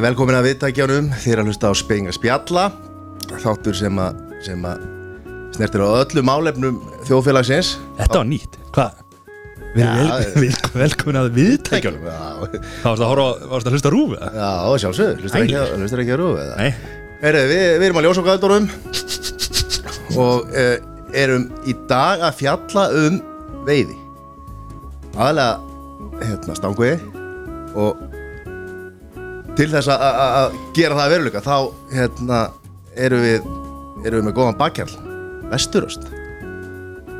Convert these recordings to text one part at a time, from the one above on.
Verið velkomin að viðtækjanum þér að hlusta á Spenga Spjalla þáttur sem að, sem að snertir á öllum málefnum þjóðfélagsins. Þetta var nýtt, hvað? Erum vel, vel, velkomin að viðtækjunum. Já, Það varst að horfa, varst að hlusta rúfið já sjálfsög, hlustar ekki, hlustar ekki að rúfi eða? Nei, Herri, við, við erum að ljósa gæðdórum og uh, erum í dag að fjalla um veiði. Aðalega hérna stanguði og til þess að- gera það að veruleika þá hérna erum við erum við með góðan bakkjarl Vesturöst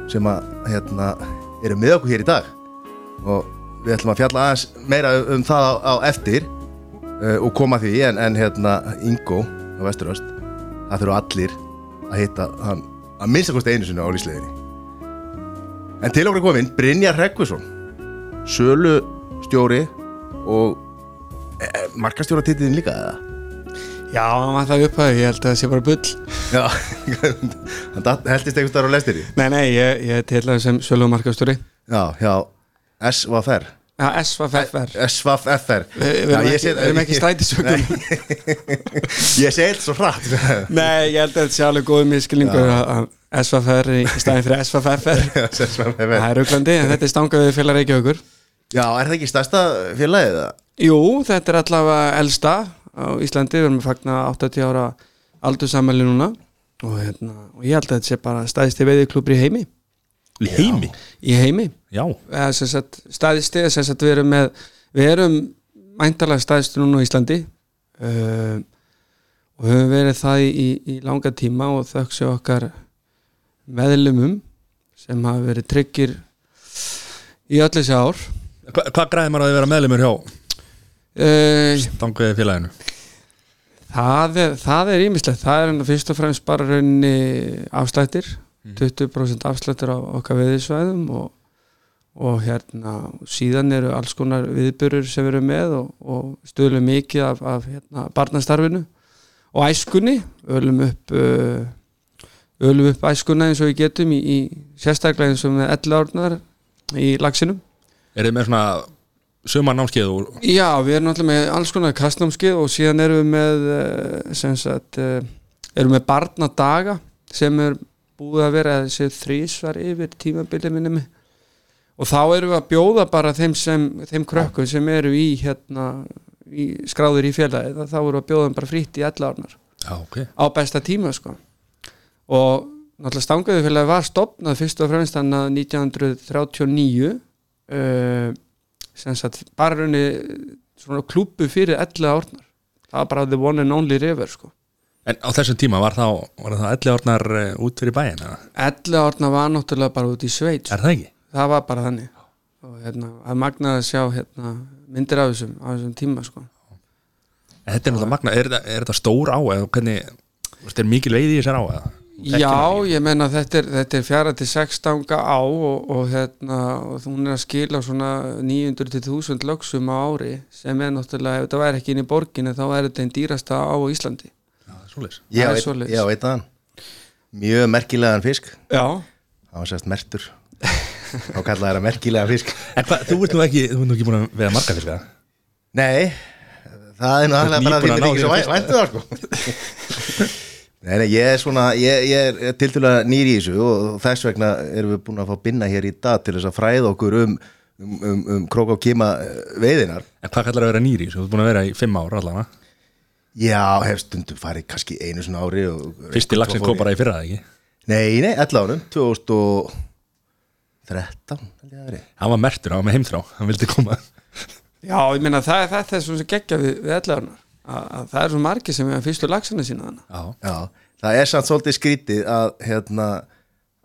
sem að hérna erum með okkur hér í dag. Og við ætlum að fjalla aðeins meira um, það á, á eftir uh, og koma því en, en hérna Ingo á Vesturöst það þurfa allir að hitta hann að minnsta kosti einu sinni á lísleginni en til okkur er komin Brynjar Hreggvisson sölu stjóri og markastjóra titiðin líka eða? Já, hann var það upphæðu, ég held að það sé bara bull. Já, hann heldist einhvers þar á lestinni Nei, nei, ég, ég til það sem sölumarkastjóri Já, já, SVFR Já, SVFR SVFR Við við erum ekki, við erum ekki strætisvögnum. Ég segi þetta svo hratt. Nei, ég held að þetta sé alveg góð miskilningur að að SVFR í staðin fyrir SVFR SVFR Það er auklandi, þetta er stangað við félag Reykjavíkur. Já, er það ekki stærsta félagið það? Jú, þetta er allavega elsta á Íslandi, við erum að fagna 80 ára aldursamæli núna. Og, hérna, og ég held að þetta sé bara staðist í veiðiklubri í heimi. Í heimi? Í heimi. Já, eða sem sagt staðist eða sem sagt við erum með við erum mæntalega staðist núna á Íslandi. Uh, og höfum verið það í, í langa tíma og sér okkar meðlumum sem hafa verið tryggir í öll þessi ár. Hva, hvað græði maður að vera meðlumur hjá uh, Danguði félaginu? það er er ímislegt, það er enn fyrst og fremst bara raunni afslættir 20% afslættir á okkar veðisvæðum og, og hérna síðan eru alls konar viðbyrur sem erum með og, og stöðlum mikið af, af hérna, barnastarfinu og æskunni. Ölum upp uh, ölum upp æskuna eins og við getum í, í sérstaklega eins og með 11 árnar í lagsinum Er þið með svona sumar námskeið og Já, við erum náttúrulega með alls konar kastnámskið og síðan erum við með eh, sem sagt eh, erum við barnadaga sem er búið að vera þrísvar yfir tímabilið minni mig. Og þá erum við að bjóða bara þeim, sem, þeim krökkum sem eru í hérna í, skráður í félagið þá erum við að bjóða þeim bara frýtt í 11 árnar. Já, ok. Á besta tíma sko. Og náttúrulega stangaðu félagi var stopnað fyrst og fremst hann að 1939 uh, sem sagt bara raunni klúbu fyrir 11 árnar það var bara the one and only river sko En á þessum tíma var þá, var það 11 árnar uh, út fyrir bæin eða? 11 árnar var náttúrulega bara út í sveit. Er það ekki? það var bara þannig og hérna, að magnaði að sjá hérna, myndir af þessum, af þessum tíma sko En þetta er náttúrulega magna, er, þetta- er þetta stór á eða hvernig, er mikil veiði í þessar á eða? Já, ég menna þetta er, þetta er fjara til sex stanga á og, og hérna og hún er að skila svona 900 til 1000 lögsum á ári sem er náttúrulega, ef þetta væri ekki inn í borginni þá er þetta einn dýrasta á á Íslandi. Já, það er Það er veit, svoleiðis. ég veit að hann Mjög merkilegan fisk. Já, Það var sérst mertur Þá kallaði það merkilegan fisk. En hvað, þú ert nú ekki, þú ert nú ekki búin að vera marga fiska Nei, það er nú aðlega bara að að ná ekki svo væntu það sko Nei, nei, ég er svona, ég, ég er tildulega nýri í þessu og þess vegna erum við búin að fá binna hér í dag til þess að fræða okkur um, um, um, um krók og kima eh, veiðinar. En hvað kallar að vera nýri, þú ert búin að vera í 5 ára allavega Já, hef stundum farið kannski einu svona ári og... Fyrsti lag sem kom bara í fyrra, eða ekki? Nei, nei, 11 ánum, 2013 held ég að það væri. Hann var mertur, hann var með heimþrá, hann vildi koma já ég menna það, það er svona sem geggja við, við ellarnar að, að það er svo margir sem er fyrstu lagsana sína Já, Já, það er samt svolítið skrítið að, hérna,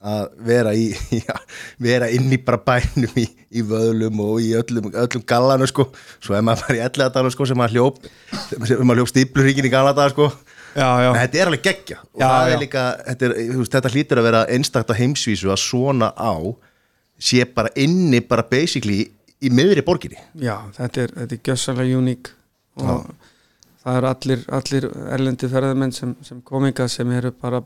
að vera, í, já, vera inn í bara bænum í, í vöðlum og í öllum, öllum gallanu sko. svo er maður bara í ellegadalum sko, sem maður hljóp sem maður hljóp stípluríkin í galladaga sko. Já, já, en þetta er alveg geggja og það er líka, þetta, er, veist, þetta hlýtur að vera einstakta heimsvísu að svona á sé bara inni bara basically í miðri borginni. Já þetta er, er gjössalega uník og það eru allir, allir erlendi ferðamenn sem, sem kominga sem eru bara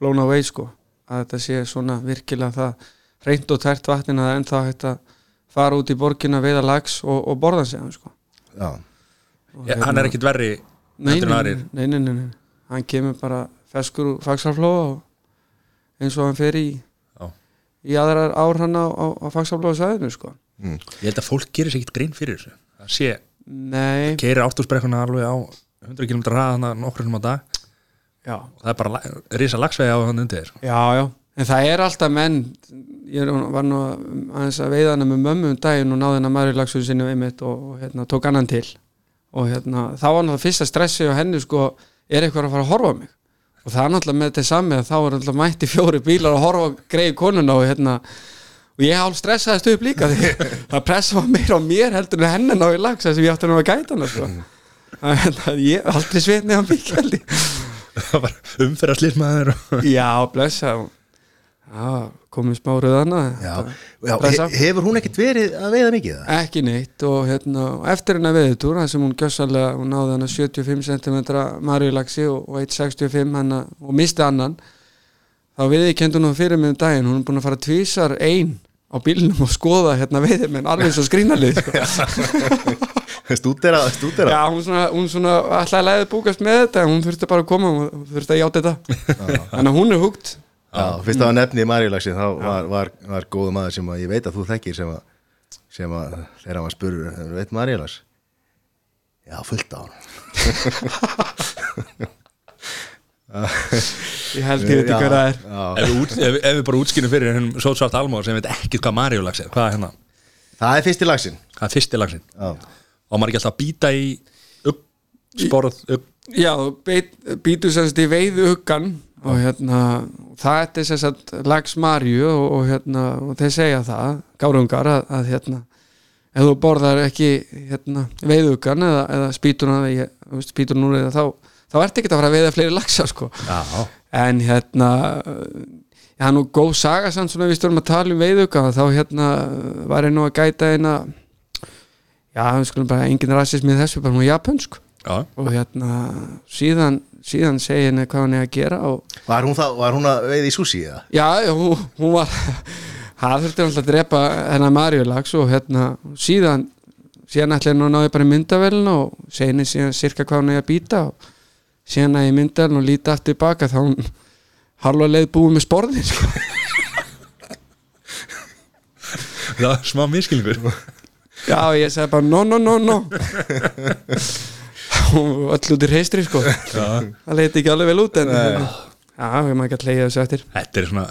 blown away sko. Að þetta sé svona virkilega það reynd og tært vatnin að það ennþá hægt að fara út í borgina veiða lags og, og borða sig hann sko. Já, Ég, hann er ekkit verri nei, heldur en nei, aðrir. nei, nei, nei, nei, hann kemur bara feskur úr fagsaflóa og eins og hann fer í Já. í aðrar ár hann á, á, á fagsaflóa sæðinu sko Ég held að fólk gerir sér ekkit grein fyrir þessu. Það sé, nei, keiri ártúrsbrekkuna alveg á 100 km ræðana nokkur um á dag. Já, og það er bara risa lagsvegi á hann undir já, já. En það er alltaf menn ég var nú aðeins að veiða hana með mömmu um daginn og náði hana maður í lagsuðu sinni einmitt og, og hérna, tók annan til. Og hérna, þá var náttúrulega fyrsta stressi á henni sko, er eitthvað að fara að horfa mig? Og það er náttúrulega með þetta sami að þá er náttúrulega mætti fjóri bílar að horfa greið konuna og hérna og ég hálf stressaðist upp líka því það pressa var meira á mér heldur en henni ná í lags þess að ég átti hann að gæta hana sko. að hérna, ég aldrei á mikið held ég. Það var umferða slýrmaður og... já, blessa. Komið smá röðana Já, já hefur hún ekkert verið að veiða mikið ekki neitt og hérna eftir hennar veðutúr þar sem hún gjössalega hún náði hann 75 cm marjulaxi og, og 165 hana, og misti annan þá viði kendi hún fyrir mig um daginn. Hún er búin að fara tvísar ein á bílnum og skoða hérna veiði menn alveg svo skrínalið sko. Stúdera, stúdera. Já hún svona, hún svona alltaf leiði búkast með þetta hún þurfti bara að koma hún þurfti að játa þetta. Þannig að hún er hugt Já, fyrst að nefni Marjulagsin þá var, var, var góðu maður sem að ég veit að þú þekkir sem að, sem að þegar hann var spurður, "Þú veit Marjulags? Já, fullt á hann ég held ég ekki hvað það er. Ef, við út, ef, ef við bara útskynum fyrir hennum svo svart almóð sem veit ekkit hvað Maríulags er hvað er hérna, það er fyrsti lagsin. Hvað er fyrsti lagsin. Já, og maður ekki alltaf að býta í upp, sporð, upp Já, býtu sérst í veiðu huggan og hérna það er sérst lags Marju og, og hérna, og þeir segja það gárungar að, að hérna ef þú borðar ekki hérna veiðu huggan eða, eða spýtuna ég, þú veist, spýtuna úr eða þá þá ertu ekki að fara að veiða fleiri lagsa sko. Já, en hérna já, nú góð saga samt svona við stöðum að tala um veiðuga þá hérna var ég nú að gæta eina já, við skulum bara engin rasismi í þessu, bara hún japansk já, og hérna síðan, síðan segi henni hvað hann er að gera var hún, þá, var hún að veiða í sushi eða? já, hún, hún var það þurfti alltaf að drepa hennar Marjulags og hérna síðan síðan ætla henni að náði bara í myndavelina og segi henni síðan cirka hvað hann er að býta og síðan að ég myndavelin og líti aftur baka þá hún harfa leið búið með sporðin sko. það er smá miskilningur já, ég segi bara no, no, no, no. Og öll út í reistri sko. það leiti ekki alveg vel út en já, við maður ekki að leiða þessu eftir. Þetta er svona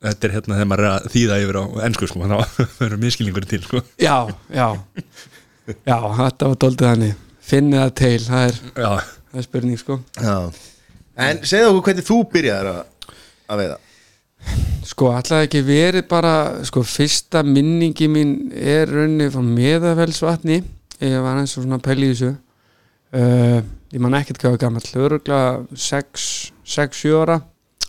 þetta er hérna þegar maður er að þýða yfir á ennsku sko, þá verður miskilningur til sko. Já, já. Já, þetta var doldið þannig. Finnið það til, það er, já, það er spurning sko. Já. En segðu okkur hvernig þú byrjaðir að, að veiða? Sko, alltaf ekki verið bara sko, fyrsta minningi mín er raunni frá meðavelsvatni ég var eins og svona að pæla í þessu. Uh, ég man ekkert hvað gammal öruglega 6-7 ára.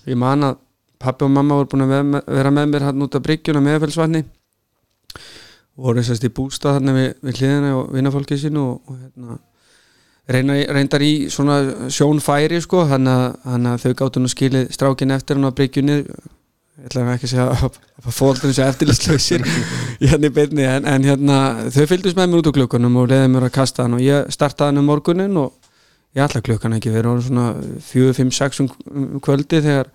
Ég man að pappi og mamma voru búin að vera með, mér hann út af bryggjuna meðavelsvatni voru sérst í bústað þarna við, við hliðina og vinnafólkið sínu og, og hérna reyndar í svona sjónfæri sko, þannig að, að þau gáttu nú skilið strákin eftir hann á bryggjunni. Ég ætla ekki að segja að, að fólkdur þessu eftirlistlausir í í beinni en, en hérna þau fylgdust með mér út úr klukkunum og leiði mér að kasta hann og ég startaði hann um morgunin og ég ætla klukkan ekki verið orðin svona 4, 5, 6 um, um kvöldi þegar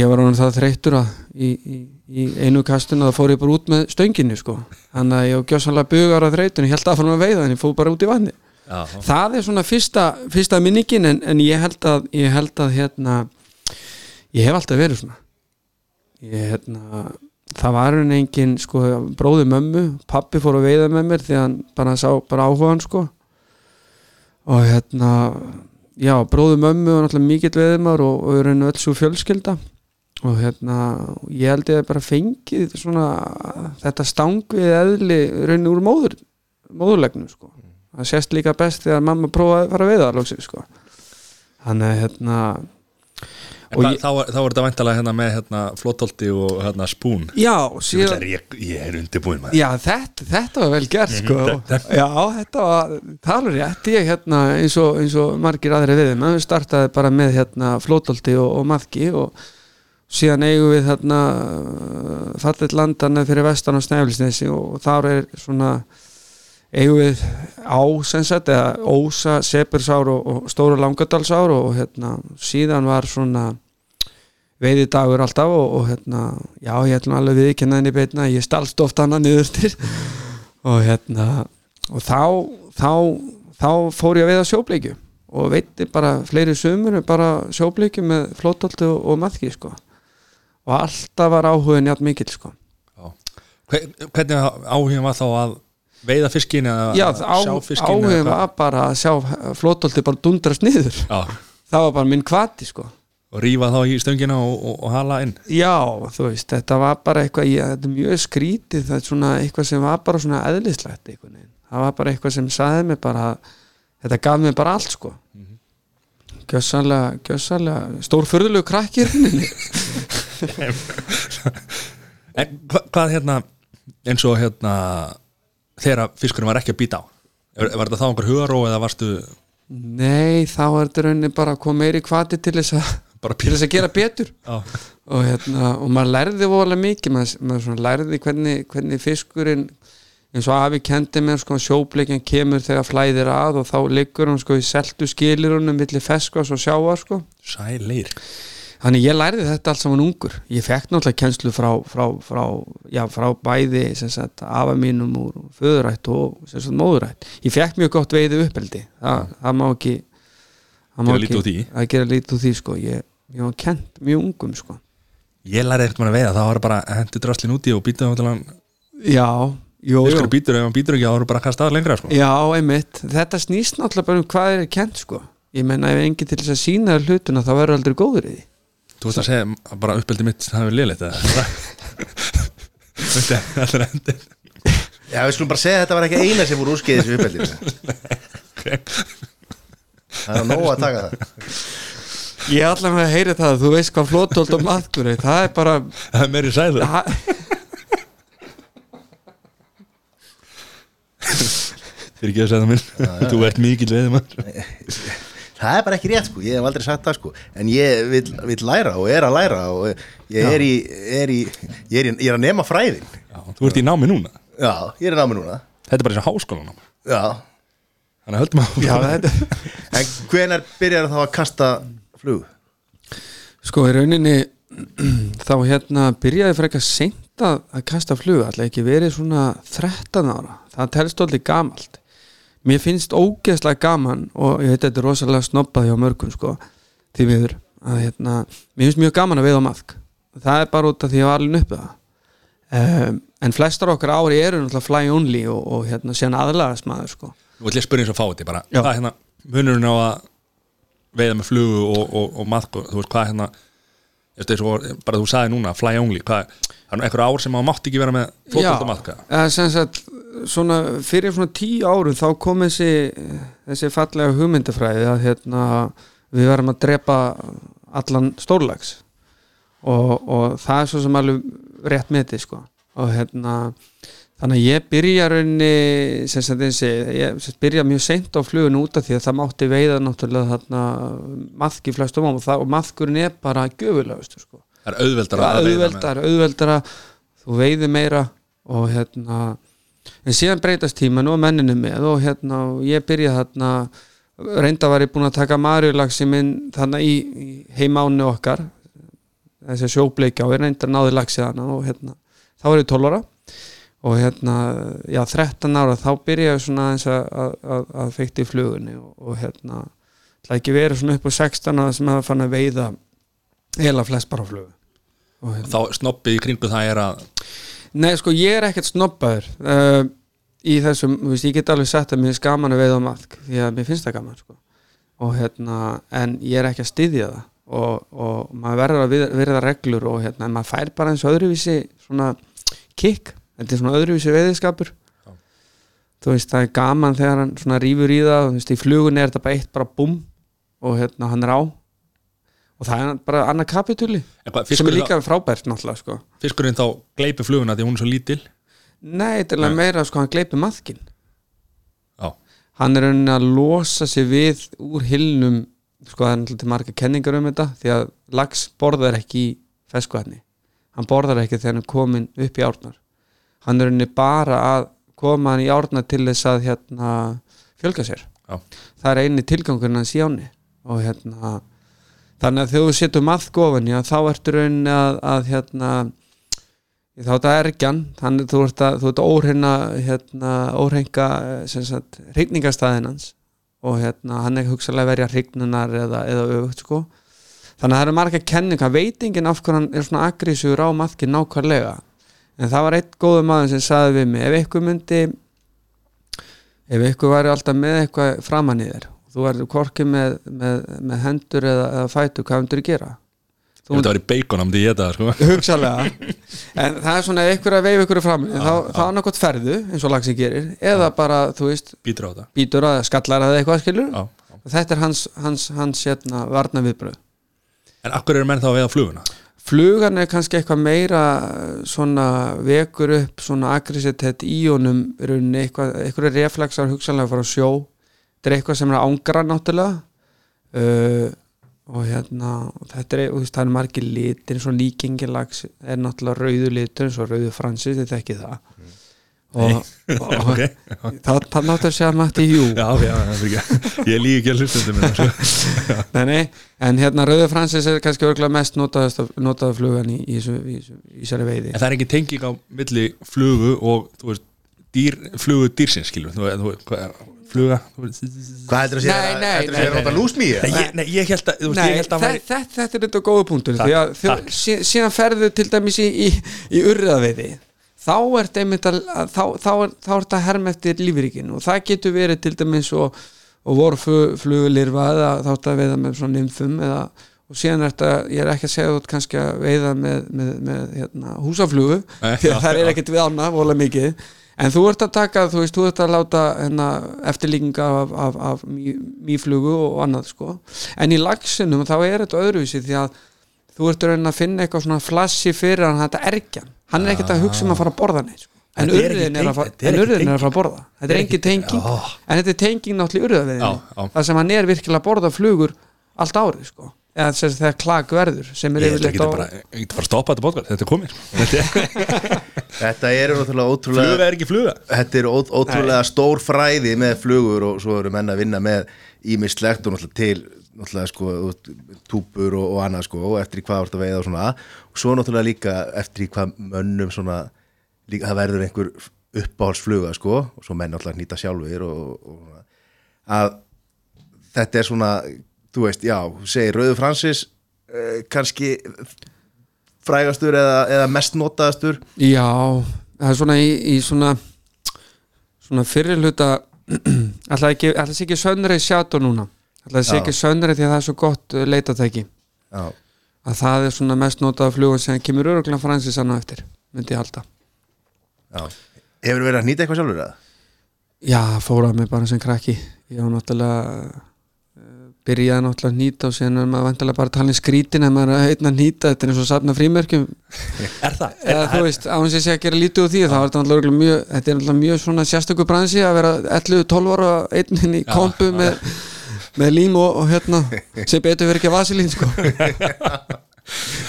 ég var orðin það þreyttur að í, í, í einu kastun að það fór ég bara út með stönginni sko. Þannig að ég var gjössanlega bugar að þreytun ég held að fara með veiða en ég fór bara út í vanni já, það er svona fyrsta, fyrsta minningin en, en ég held að ég held að hérna ég hef alltaf verið svona. Ég hérna það var hann engin sko bróði mömmu, pappi fór að veiða með mér því hann bara sá bara áhugaðan sko. Og hérna já, bróði mömmu var náttúrulega mikill veðumar og, og er henni öll svo fjölskylda. Og hérna ég held ég að bara fengið svona þetta stangið eðli raunni úr móður móðurlegnum sko það sést líka best þegar mamma prófaði að fara að veiða lóksins sko. Þannig að hérna þá, er- þá þetta væntalega hérna með hérna, flótólti og hérna, spún. Já, Ég, síðan, ég, ég er undirbúin maður. Já þetta, þetta var vel gert sko. já, þetta var, það er rétt. Ég hérna eins og, eins og margir aðri við við startaði bara með hérna flótolti og, og maðki og síðan eigum við hérna fallit landana fyrir vestan á Snæflisnesi og þar er svona eigum við á sem sagt eða Ósa, Sepursár og, og Stóra Langadalsár og hérna síðan var svona veiði dagur alltaf og, og hérna já ég ætlum alveg viðkenna henni beitna ég stalst oft hana niður til. Og hérna og þá, þá, þá fór ég að veiða sjóbleikju og veitti bara fleiri sumur bara sjóbleikju með flótoltu og, og maðki sko. Og alltaf var áhugin jafn mikill sko. Hve- Hvernig áhugin var þá að veiða fiskin eða sjá fiskin áhugin var bara að sjá flótolti bara dundrast niður. Já, það var bara minn kvati sko. Og rífa þá í stöngina og, og, og hala inn. Já, þú veist, þetta var bara eitthvað ég, þetta er mjög skrítið, það er svona eitthvað sem var bara svona eðlislegt það var bara eitthvað sem saði mig bara þetta gaf mig bara allt sko. Gjössanlega, gjössanlega stórfurðulegu krakkir En hva, hvað hérna eins og hérna þegar fiskurinn var ekki að býta á? Var þetta þá einhver hugaró eða varstu Nei, þá er þetta rauninni bara að koma meiri kvati til þess að til þess að gera betur. Og, hérna, og maður lærði voðalega mikið maður, maður lærði hvernig, hvernig fiskurinn eins og afi kendi mér sko, sjóbleikin kemur þegar flæðir að og þá liggur hann sko í seltu skilirunum milli feskvas og sjávar sko. Sælir þannig ég lærði þetta allt saman ungur. Ég fekk náttúrulega kennslu frá, frá, frá, já, frá bæði sagt, afa mínum úr föðurætt og sagt, móðurætt ég fekk mjög gott veiði uppeldi. Þa, það má ekki það má ekki- að gera lítið úr því sko. Ég, ég var kent mjög ungum sko. Ég lærði ekkert mann að veiða, það var bara að hendur draslin úti og býta til hann. Já, jú, jú. fiskur býtur, ef hann býtur ekki þá voru bara að kasta að lengra sko. Já, einmitt, þetta snýst náttúrulega bara um hvað er kent sko. Ég menna ef enginn til þess að sína þér hlutina þá verður aldrei góður í því Þú veist að segja að bara uppeldi mitt það hefur liðleitt Þetta er endur Já, við skulum bara segja að þetta var ekki eina sem voru úrskeiðis við uppeldinu Það er nóg að taka það. Ég er allavega að heyri það, þú veist hvað flótolt og maðkur er, það er bara Það er meiri sæður það, Fyrir ekki að segja það minn. Þú ert mikill veiðum Það er bara ekki rétt sko, ég hef aldrei sagt það sko. En ég vil, vil læra og er að læra og ég er í, er í ég, er í ég er að nema fræðin. Þú ert í námi núna? Já, ég er í námi núna. Þetta er bara eins og háskólanám. Já, Þannig að höldum að já, þetta, en hvenær byrjar þá að kasta flug? sko í rauninni þá hérna byrjaði frekar seint að, að kasta flug, alltaf ekki verið svona 13 ára, það telst allir gamalt mér finnst ógeðslega gaman og ég veit að þetta er rosalega snobbað hjá mörgum sko, því viður að hérna, mér finnst mjög gaman að veiða maðk það er bara út af því að ég var alveg uppið það. Um, en flestar okkar ári eru náttúrulega fly only og, og hérna síðan aðlagast maður sko. Nú ætlum ég að spyrja eins og fá þetta bara. Hvað er hérna munurinn á að veiða með flugu og, og, og maðku Þú veist hvað er hérna bara þú sagði núna, fly only hvað, Það er einhver ár sem maður mátti ekki vera með fótbolt og svona, fyrir svona tíu árum þá kom þessi, þessi fallega hugmyndafræði að hérna, við verðum að drepa allan stórlags og, og það er svo sem alveg rétt metið sko. Og hérna þannig að ég byrja raunni sem sagt þessi, ég sem sagt, byrja mjög seint á flugun út af því að það mátti veiða náttúrulega þarna maðk í flestum ám og, og maðkurinn er bara gjöfulegustu sko. Það er auðveldar það er auðveldar, auðveldara þú veiði meira og hérna en síðan breytast tíman og menninu með og hérna og ég byrja þarna reynda var ég búin að taka marjulagsi minn þarna í, í heimánu okkar þessi sjóbleikja og ég reynda náði lagsið hana og hérna þá var ég 12 ára. Og hérna já 13 ára þá byrja ég svona eins að, að, að, fekti í flugunni og, og hérna það ekki verið svona upp á 16 ára sem að fann að veiða heila flest bara á flugu. Og hérna Þá snoppið í kringu það er að Nei, sko, ég er ekkert snobbaður uh, í þessum, þú veist, ég get alveg sagt að mér finnst gaman að veiða á maðk því að mér finnst það gaman, sko. Og hérna, en ég er ekki að styðja það. Og, og maður verður að virða reglur og hérna, maður fær bara eins öðruvísi svona kick. Þetta er svona öðruvísi veiðiskapur. Þú veist, það er gaman þegar hann svona rýfur í það, þú veist, í flugunni er þetta bara eitt bara búm og hérna, hann er á og það er bara annað kapitúli sem er líka frábært náttúrulega, sko. Fiskurinn þá gleipi fluguna því hún er svo lítil? Nei, þetta er meira sko hann gleipi maðkin Já, hann er raunin að losa sig við úr hilnum sko það er náttúrulega marga kenningar um þetta því að lax borðar ekki í feskuðarni hann borðar ekki þegar hann er komin upp í árnar. Hann er raunin bara að koma hann í árna til þess að hérna, fjölga sér. Já. það er eini tilgangurinn hans í áni og hérna þannig að þegar þú setur maðgofan já, þá ertu rauninni að, að hérna þá er þetta ergjan þannig þú ert að, þú ert að óhreina hérna, óhreinga hreiningastæðin hans og hérna, hann er hugsalega verið að hrignunar eða, eða öfugt sko. Þannig að það eru marga kenninga, veitingin af hvernig hann er svona agrísur á maðki nákvæmlega. En það var eitt góður maður sem saði við mig, ef ykkur myndi ef ykkur væri alltaf með eitthvað framan í þér þú verður korkið með, með, með hendur eða, eða fætu, hvað myndir þú gera? Ef þetta var í bacon að myndi ég þetta sko. hugsalega en það er svona ykkur að veif ykkur fram þá, þá er nákvæmt ferðu eins og lagsi gerir eða bara, þú veist, Býtur á þetta býtur að skallar að eitthvað skilur Já, já. þetta er hans, hans, hans hérna, varna viðbröð En akkur eru menn þá að veiða fluguna? flugan er kannski eitthvað meira svona vekur upp svona aggressitet í honum eitthvað, eitthvað reflexar hugsanlega frá sjó þetta er eitthvað sem er ángra náttúrulega. Uh, og hérna þetta er, og veist, það er margir litir eins og líkingilags er náttúrulega rauðu litur eins og rauðu fransis, þetta er ekki það og, og, og Ok, það, það náttúrulega sé að mætti jú. Já, já, já, ekki. Ég lík ekki að hlustundum sko. nei, nei, en hérna rauðu fransis er kannski örgulega mest notaða, notaða flugan í, í, í, í þessari veiði. En það er ekki tenging á milli flugu og þú veist, dýr, flugu dýrsins skilur Þú veist, hvað er fluga? Hvað heldur að sé Nei, að sé að nota lúsmíi? Nei, ég, nei, ég held að, þú veist, Nei, ég held að þetta, væri þetta, þetta er þetta góða punktur því að síðan ferðu til dæmis í, í, í urðaveiði þá er þetta að, að þá, þá, er, þá er þetta herm eftir lífríkin og það getur verið til dæmis og, og vorflugulirfa eða þá er þetta að veiða með svona nymfum eða, og síðan er þetta, ég er ekki að segja út kannski að veiða með, með, með hérna, húsaflugu því að það er ekkert við ána vola mikið en þú ert að taka, þú veist, þú ert að láta hérna, eftirlíkinga af, af, af mý, mýflugu og annað sko. en í lagsinum þá er þetta öðruvísi því að þú ert að finna eitthvað svona flassi fyrir hann þetta ergjan, hann er ekkert að hugsa um að fara að borða neitt sko. en urðin er, er er að fara að borða þetta er engin tenging, en þetta er tenging náttúrulega já. þar sem hann er virkilega að borða flugur allt árið sko. Eða þess að þegar klag verður sem er yfirleitt á bara, ég geta bara að stoppa þetta podcast Þetta er komið. Þetta er, er náttúrulega ótrúlega fluga er ekki fluga. Þetta er ó, ótrúlega stór fræði með flugur og svo eru menn að vinna með ímislegt og náttúrulega til náttúrulega sko túpur og, og annað sko og eftir í hvað vorst að veiða og svona. Og svo náttúrulega líka eftir í hvað mönnum svona líka það verður einhver uppáhaldsfluga sko og svo menn náttúrulega nýta sjálfur og, og að þetta er svona þú veist, já, segir Rauður Francis eh, kannski frægastur eða, eða mest notaðastur. Já, það er svona í, í svona svona fyrir hluta alltaf ekki, alltaf sé ekki sönnrið sjátó núna. Alltaf sé ekki sönnrið því að það er svo gott uh, leitatæki Já, að það er svona mest notað flugun sem kemur öruglega fransis annað eftir myndi ég halda. Já. Hefur verið að nýta eitthvað sjálfur eða? Já, fóraði mig bara sem krakki. Ég var náttúrulega uh, byrjaði náttúrulega að nýta og síðan er maður vantilega bara að tala í skrítin en maður er að heitna að nýta þetta er eins og safna frímerkjum. Er það? eða þú veist, á hans ég sé að gera lítið úr því þá er þetta náttúrulega mjög, þetta er náttúrulega mjög svona sérstöku bransi að vera 11-12 ára einnin í kompu með, með lím og, og hérna sem betur verið ekki vasilín sko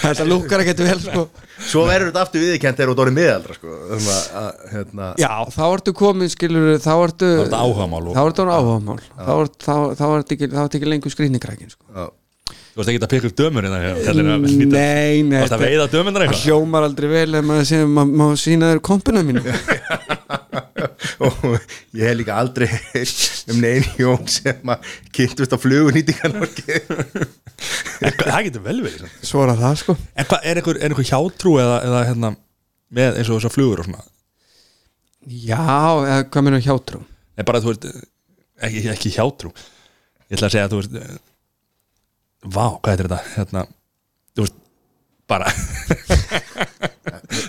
þetta lúkar ekki vel sko. Svo verður þetta aftur viðkjent þegar þú dórið miðaldra sko. um að, að, hérna, já, þá ertu komin skilur þá ertu Það er þetta áhugamál og- þá ertu áhugamál. Þá ert- þá- þá ertu ekki, ekki lengur skrýningrækin sko. já. Þú veist ekki að pikka upp dömur hérna að nýta nei, nei það eitthvað? hljómar aldrei vel ef maður sé maður sína þér kompuna mínu og ég hef líka aldrei um neyn jón sem að kynntust á flugunýtingarnorki En hvað- Það getur vel verið svara það sko. En hvað, er einhver, er einhver hjátrú eða, eða hérna með eins og þessar flugur og svona? Já, eða hvað minnum hjátrú? Nei, bara þú veist, ekki, ekki hjátrú. Ég ætla að segja að þú veist eh, Vá, hvað er þetta? Hérna, þú veist, bara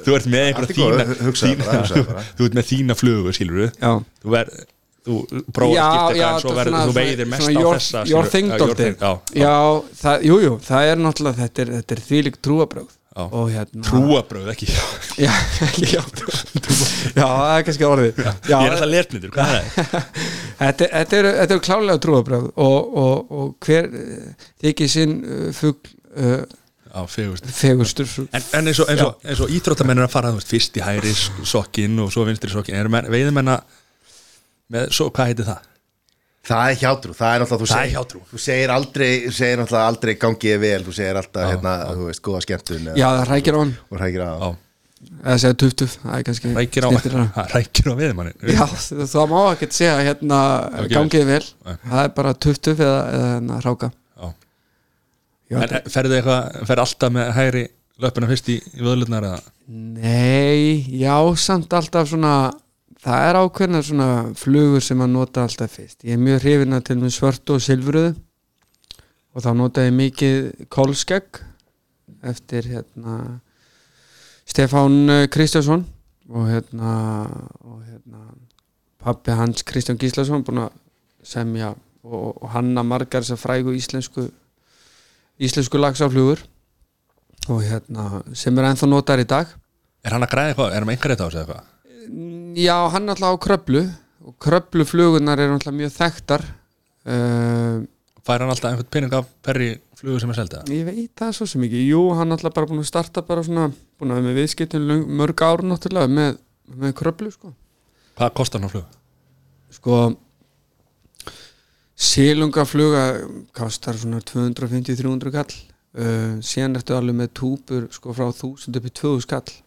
Þú ert með einhverja þína, þína bara. Þú ert með þína flugu, skilur við já. Þú verð Þú prófar að skipta en svo, verð, þú veiðir mest á þessa your thing Já, já, já. já, það, er náttúrulega þetta er, þetta er þvílík trúabröð Já. hérna Trúabröð, ekki já, ekki hjátrú já, það er kannski orðið. Já, Ég er alltaf lesblindur, hvað er það? þetta, þetta er, klálega trúabröð og, og, og hver eh, þykir sinn uh, fugl uh, á fegust fegurstur En, en eins og, og, eins og íþróttamenn er að fara veist, fyrst í hæri sokkin og svo vinstri sokkin er veiðmenn að með, svo, hvað heitir það? Það er hjátrú, það er náttúrulega þú Það er segir- hjátrú. Þú segir aldrei, þú segir náttúrulega aldrei gangið vel Þú segir alltaf, hérna, þú veist, góða skemmtun já það rækir á hann Og hrækir á Já, eða segja tuff tuff það er kannski rækir á, snyrtilegra. ha, rækir á veiðmannin já það það má ekkert segja hérna ekki gangið vel Nei. það er bara tuff tuff eða, eða hérna ráka Já. En eh, ferðu eitthvað, ferðu alltaf með hægri löpuna fyrst í, í vöðlutnar eða? Nei, já, samt alltaf svona það er ákveðna svona flugur sem að nota alltaf fyrst. Ég er mjög hrifin að til með svörtu og silfruðu. Og þá nota ég mikið kolskegg eftir hérna Stefán eh, Kristjánsson og hérna hérna pappi hans Kristján Gíslason búin að semja og, og hanna margar þessar frægu íslensku íslensku lagsaflugur og hérna sem er ennþá notar í dag. Er hann að græða eitthvað, er hann með einhver eitt á sig eitthvað? Já, hann er alltaf á kröplu og kröpluflugunar eru alltaf mjög þekktar uh, Fær hann alltaf einhvern pening af perri flugu sem er selda? Ég veit það svo sem ekki Jú, hann er alltaf bara búin að starta bara svona búin að vera með viðskiptum löng, mörg ár náttúrulega með, með kröplu sko Hvað kostar hann á flugu? Sko Sílungafluga kostar svona 250-300 kall uh, síðan ertu alveg með túpur sko frá 1000 upp í 2000 kall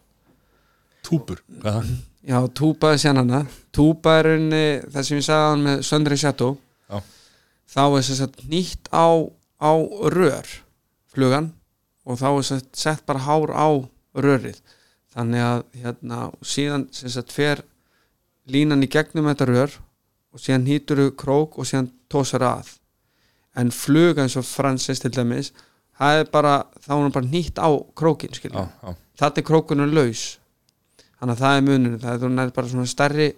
Túbur, hvað er það? Já, túpa er síðan hana Túpa er unni, það sem ég sagði hann með Söndri Já. þá er sem sagt nýtt á, á rör flugan og þá er sagt sett bara hár á rörið. Þannig að hérna síðan sem sagt fer línan í gegnum þetta rör og síðan hýtur krók og síðan tósar að. En fluga eins og Francis til dæmis það er bara, þá er hann bara nýtt á krókin þetta er krókunum laus þannig að það er munur það er bara svona stærri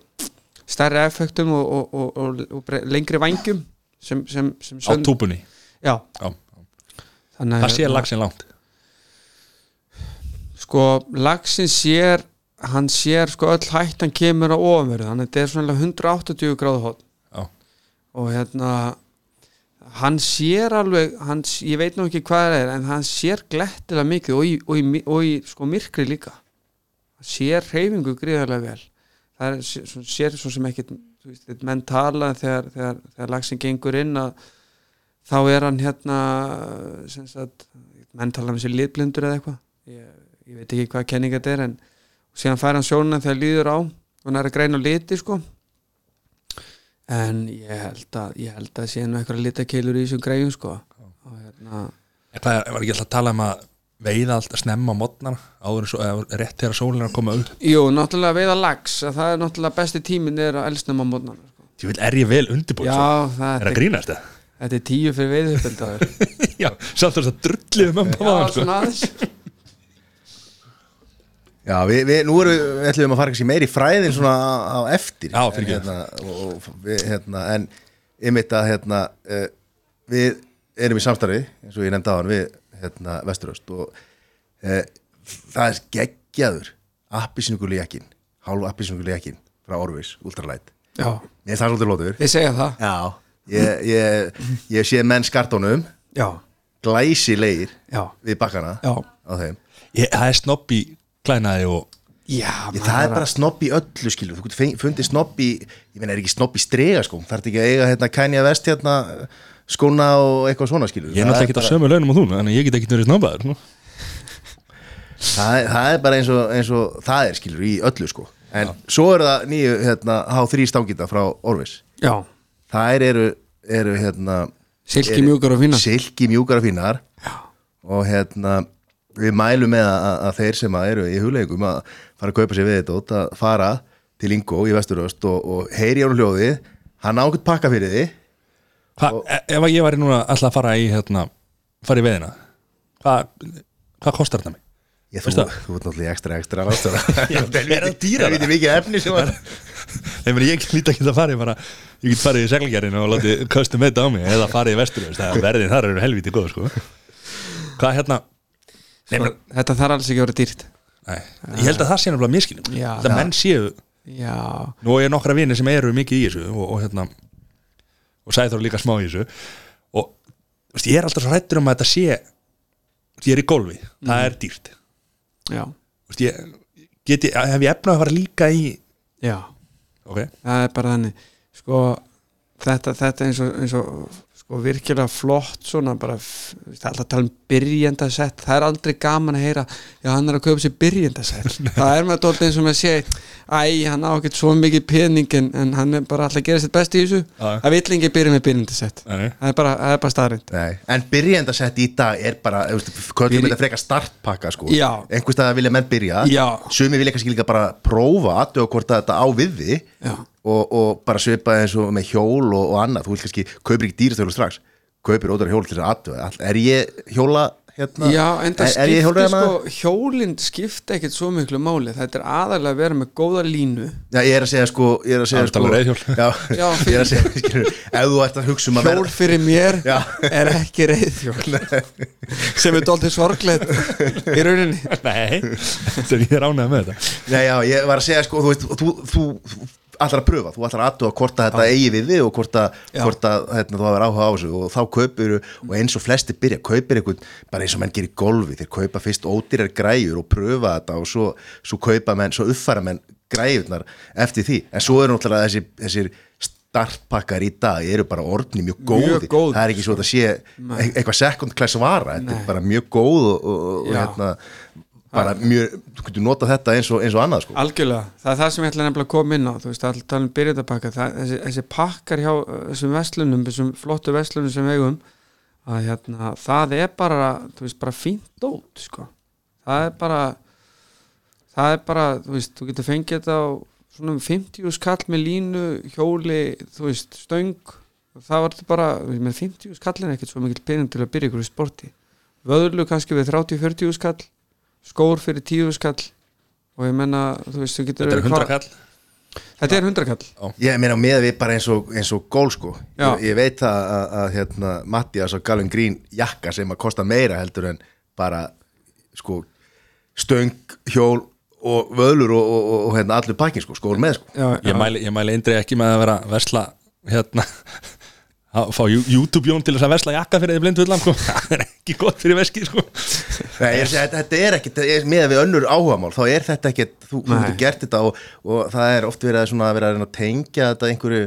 stærri effektum og, og, og, og, lengri vangjum sem, sem, sem á túbunni já, Já, Það sé lagsin langt. Sko lagsin sér hann sér sko öll hættan kemur á ofanverðu. Þannig að þetta er svona 180 gráðu Já, og hérna hann sér alveg hann, ég veit nú ekki hvað það er en hann sér glettilega mikið og í, og í, og í sko myrkri líka. hann sér hreyfingu gríðarlega vel. Það er, sér svo sem þetta menn tala þegar, þegar, þegar lagsin gengur inn að þá er hann hérna sagt, menn tala um sér litblindur eða eitthvað. Ég, ég veit ekki hvað kenning þetta er en síðan fær hann sjónuna þegar líður á og hann er að greina liti sko. En ég held að ég held að sé nú eitthvað litakeilur í þessum greiðum sko. Og hérna er, var ekki alltaf að tala um að veiða alltaf snemma á modnar áður en svo, eða rétt þegar sólinn er að koma upp Jú, náttúrulega veiða lags að það er náttúrulega besti tíminn er að elsnum á mótnana sko. Ég vil, er ég vel undirbúið Já, svo? það Er að grínast það? þetta er tíu fyrir veiðuppeldaður Já, samt þess að drullið um Já, sko. svona aðeins Já, við, við, nú erum við, við ætlum að fara kannski meiri fræðin svona á, á eftir Já, En, fyrirgefðu. hérna, og, og, við, hérna, En einmitt að hérna, uh, við erum í samstarfi eins og ég nefndi á hann við hérna, Vesturöst og uh, það er geggjaður appisnuguli jakkin hálf appisnuguli jakkin frá Orvis Ultralight. Já, Ég er það svolítið lótur við segja það. Já, ég, ég, ég sé menn skartónum. Já, glæsilegir já, við bakkana já. á þeim. Ég, Það er snobb í klænaði og Já, Ég, það er bara snobb í öllu skilur. Þú fundið snobb í, ég meina er ekki snobb í strega sko, það er ekki að eiga hérna kænja vest hérna skóna og eitthvað svona skilur ég er náttúrulega ekki á sömu launum á þú Þannig að ég get ekki verið snobbaður nú. það, er- það er bara eins og, eins og það er skilur í öllu sko. En svo er það nýju hérna H3 stangita frá Orvis. Já, þær eru, eru hérna silki eru- mjúkar og fínar. Silki mjúkar og fínar. Já. og hérna við mælum með að, að þeir sem að eru í hugleikum að fara að kaupa sér við þetta að fara til Ingo í Vesturöst og, og heyri á hljóðið. Hann á einhvern pakka fyrir því Hva, e- Ef ég væri núna alltaf að fara í hérna, fara í veðina Hvað hva kostar þetta mig? Ég, þú, þú ert náttúrulega ekstra ekstra er það er mikið efni sem var Ég, ég líti ekki að fara í bara, Ég get farið í seglgerinu og látið köstum þetta á mig Eða farið í vestur Verðin þar eru helviti góð sko. Hvað hérna Nei, men, Þetta þarf alls ekki að vera dýrt nei, Ég held að það sé náttúrulega. Það Já. menn séu Já, Nú er nokkra vinir sem eru mikið í þessu Og, og hérna Og þá líka smá í þessu. Og veist, ég er alltaf svo hrættur um að þetta sé ég er í golfi, það er dýrt. Veist, ég, get ég, hef ég efnað að fara líka í já. Ok, það er bara þannig. Sko, þetta, þetta eins og, eins og sko, virkilega flott svona bara, það er alltaf að tala um byrjendasett. Það er aldrei gaman að heyra já, hann er að kaupa sér byrjendasett. Það er með dótt eins og með að segja æ, hann á ekkert svo mikið pening en, en hann er bara alltaf að gera sitt best í þessu. Það vill ekki byrja með byrjendasett. Nei. það er bara, það er bara Nei, en byrjendasett í dag er bara, þú veist, köllum Byrj- þetta frekar startpakka sko. Já. einhvers stað vilja menn byrja. Sumi vilja kannski líka bara prófa aðtöga hvort að þetta á við. Og, og bara svipa eins og með hjól og, og annað, þú vil kannski kaupir ekki dýrastölu strax. Kaupir ódara hjól til þess að aðtöga er ég hjóla hérna? Já, en það ég skiptir sko, hjólinn skipta ekkert svo miklu máli. Þetta er aðalega að vera með góða línu. Já, ég er að segja sko Ég er að segja sko. Já, Já, ég er að segja skilur, Ef þú ert að hugsa um að hjól fyrir mér Já. er ekki reyðhjól sem er dóltið sorglegt í rauninni. Nei sem ég er ánægð með þetta. Nei, já, ég var að segja sko Þú veist, þú, þú, þú ætlar að pröfa. Þú ætlar að aðtöga hvort að þetta eigi við þig og hvort að, hvort að hérna, þú hafur áhuga á þessu. Og þá kaupir og eins og flesti byrja, kaupir einhvern bara eins og menn gerir golfi, þeir kaupa fyrst ódýrar græjur og pröfa þetta og svo, svo kaupa menn, svo uppfæra menn græjurnar eftir því, en svo eru náttúrulega þessi, þessir startpakkar í dag eru bara orðni mjög góði Mjög góðir. það er ekki svo að það sé e- eitthvað second class vara, þetta er bara mjög góð og, og, hérna bara mjög, þú getur notað þetta eins og, eins og annað sko. algjörlega, það er það sem ég ætla nefnilega að koma inn á. Þú veist, alltaf um byrjendapakka það, þessi, þessi pakkar hjá þessum vestlunum þessum flottu vestlunum sem við eigum að hérna, það er bara þú veist, bara fínt dót sko. það er bara það er bara, þú veist, þú getur fengið þetta á svona um 50 skall með línu, hjóli, þú veist stöng, það var þetta bara með 50 skall er ekkert svo mikil pening til að byrja ykkur í sporti. Vöðlu kannski við 30-40 skall skór fyrir 10 skall og ég menna, þú veist, þú getur þetta er verið 100 hvað- kall Þetta er 100 kall ég meina með við bara eins og, eins og gól sko. Já. ég, ég veit það að, að, að hérna, Mattias og Galvin Green jakka sem að kosta meira heldur en bara sko stöng, hjól og vöðlur og, og, og, og hérna, allur pakkin sko, skór með sko. Já, ég mæli, ég mæli eindrið ekki með að vera versla hérna að fá YouTube-jón til þess að versla jakka fyrir því blindvullam sko. það er ekki gott fyrir veskið sko. Nei, ég þetta, er ekkit, með við önnur áhugamál þá er þetta ekkit, þú, getur gert þetta og, og það er oft verið að, svona, að vera að reyna að tengja þetta einhverju,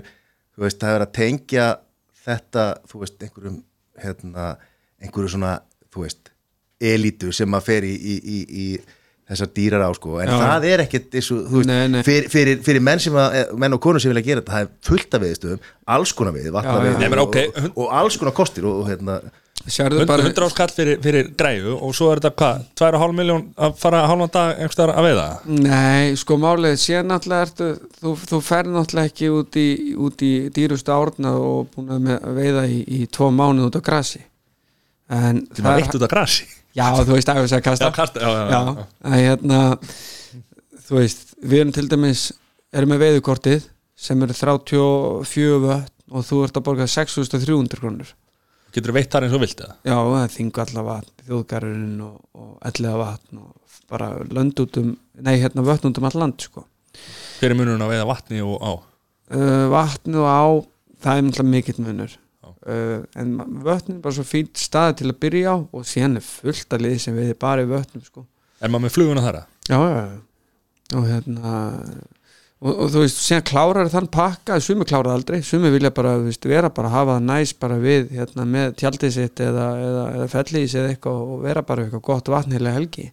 þú veist, það er verið að tengja þetta, þú veist, einhverjum hérna, einhverju svona, þú veist, elítu sem að fer í, í, í, í þessar dýrar á sko, en Já. það er ekkit eins og, þú veist, Nei, nei. Fyrir, fyrir, fyrir menn sem að, eh, menn og konur sem vilja gera þetta, það er fullt af viðstöðum, alls konar við, Já, já. vatnaveið Nei, menn, og, ok. og, og alls konar kostir og, og hérna, Sérðu 100 bara 100 áskall fyrir, fyrir græju og svo er þetta hvað, 2,5 miljón að fara hálfan dag einhverstaðar að veiða Nei, sko málið sér náttúrulega ertu, þú, þú fer náttúrulega ekki út í, út í dýrustu árna og búin að með- veiða í, í tvo mánuð út á grassi en sem að veitt út af grassi Já, þú veist að að kasta. Já, kasta, já, já, að hérna þú veist, við erum til dæmis erum með veiðukortið sem eru 34 vötn og þú ert að borga 6300 krónur. Getur veitt þar eins og vilt eða? Já, það er þingvalla vatn, þjóðgarurinn og, og ellega vatn og bara lönd út um, nei hérna vötn út um all land sko. hver er munurinn að veiða vatni og á? Uh, vatn og á það er náttúrulega mikill munur. Uh, en vötnin er bara svo fínt staði til að byrja á og síðan er fullt að liði sem við bara í vötnum sko. er maður með fluguna þar að já, já, já. og hérna og, og þú veist, síðan klárar þann pakka sumi klárar það aldrei, sumi vilja bara þú veist, vera bara að hafa það næs bara við hérna, með tjaldið sitt eða, eða, eða fellís eða eitthvað og vera bara eitthvað gott vatn heila helgi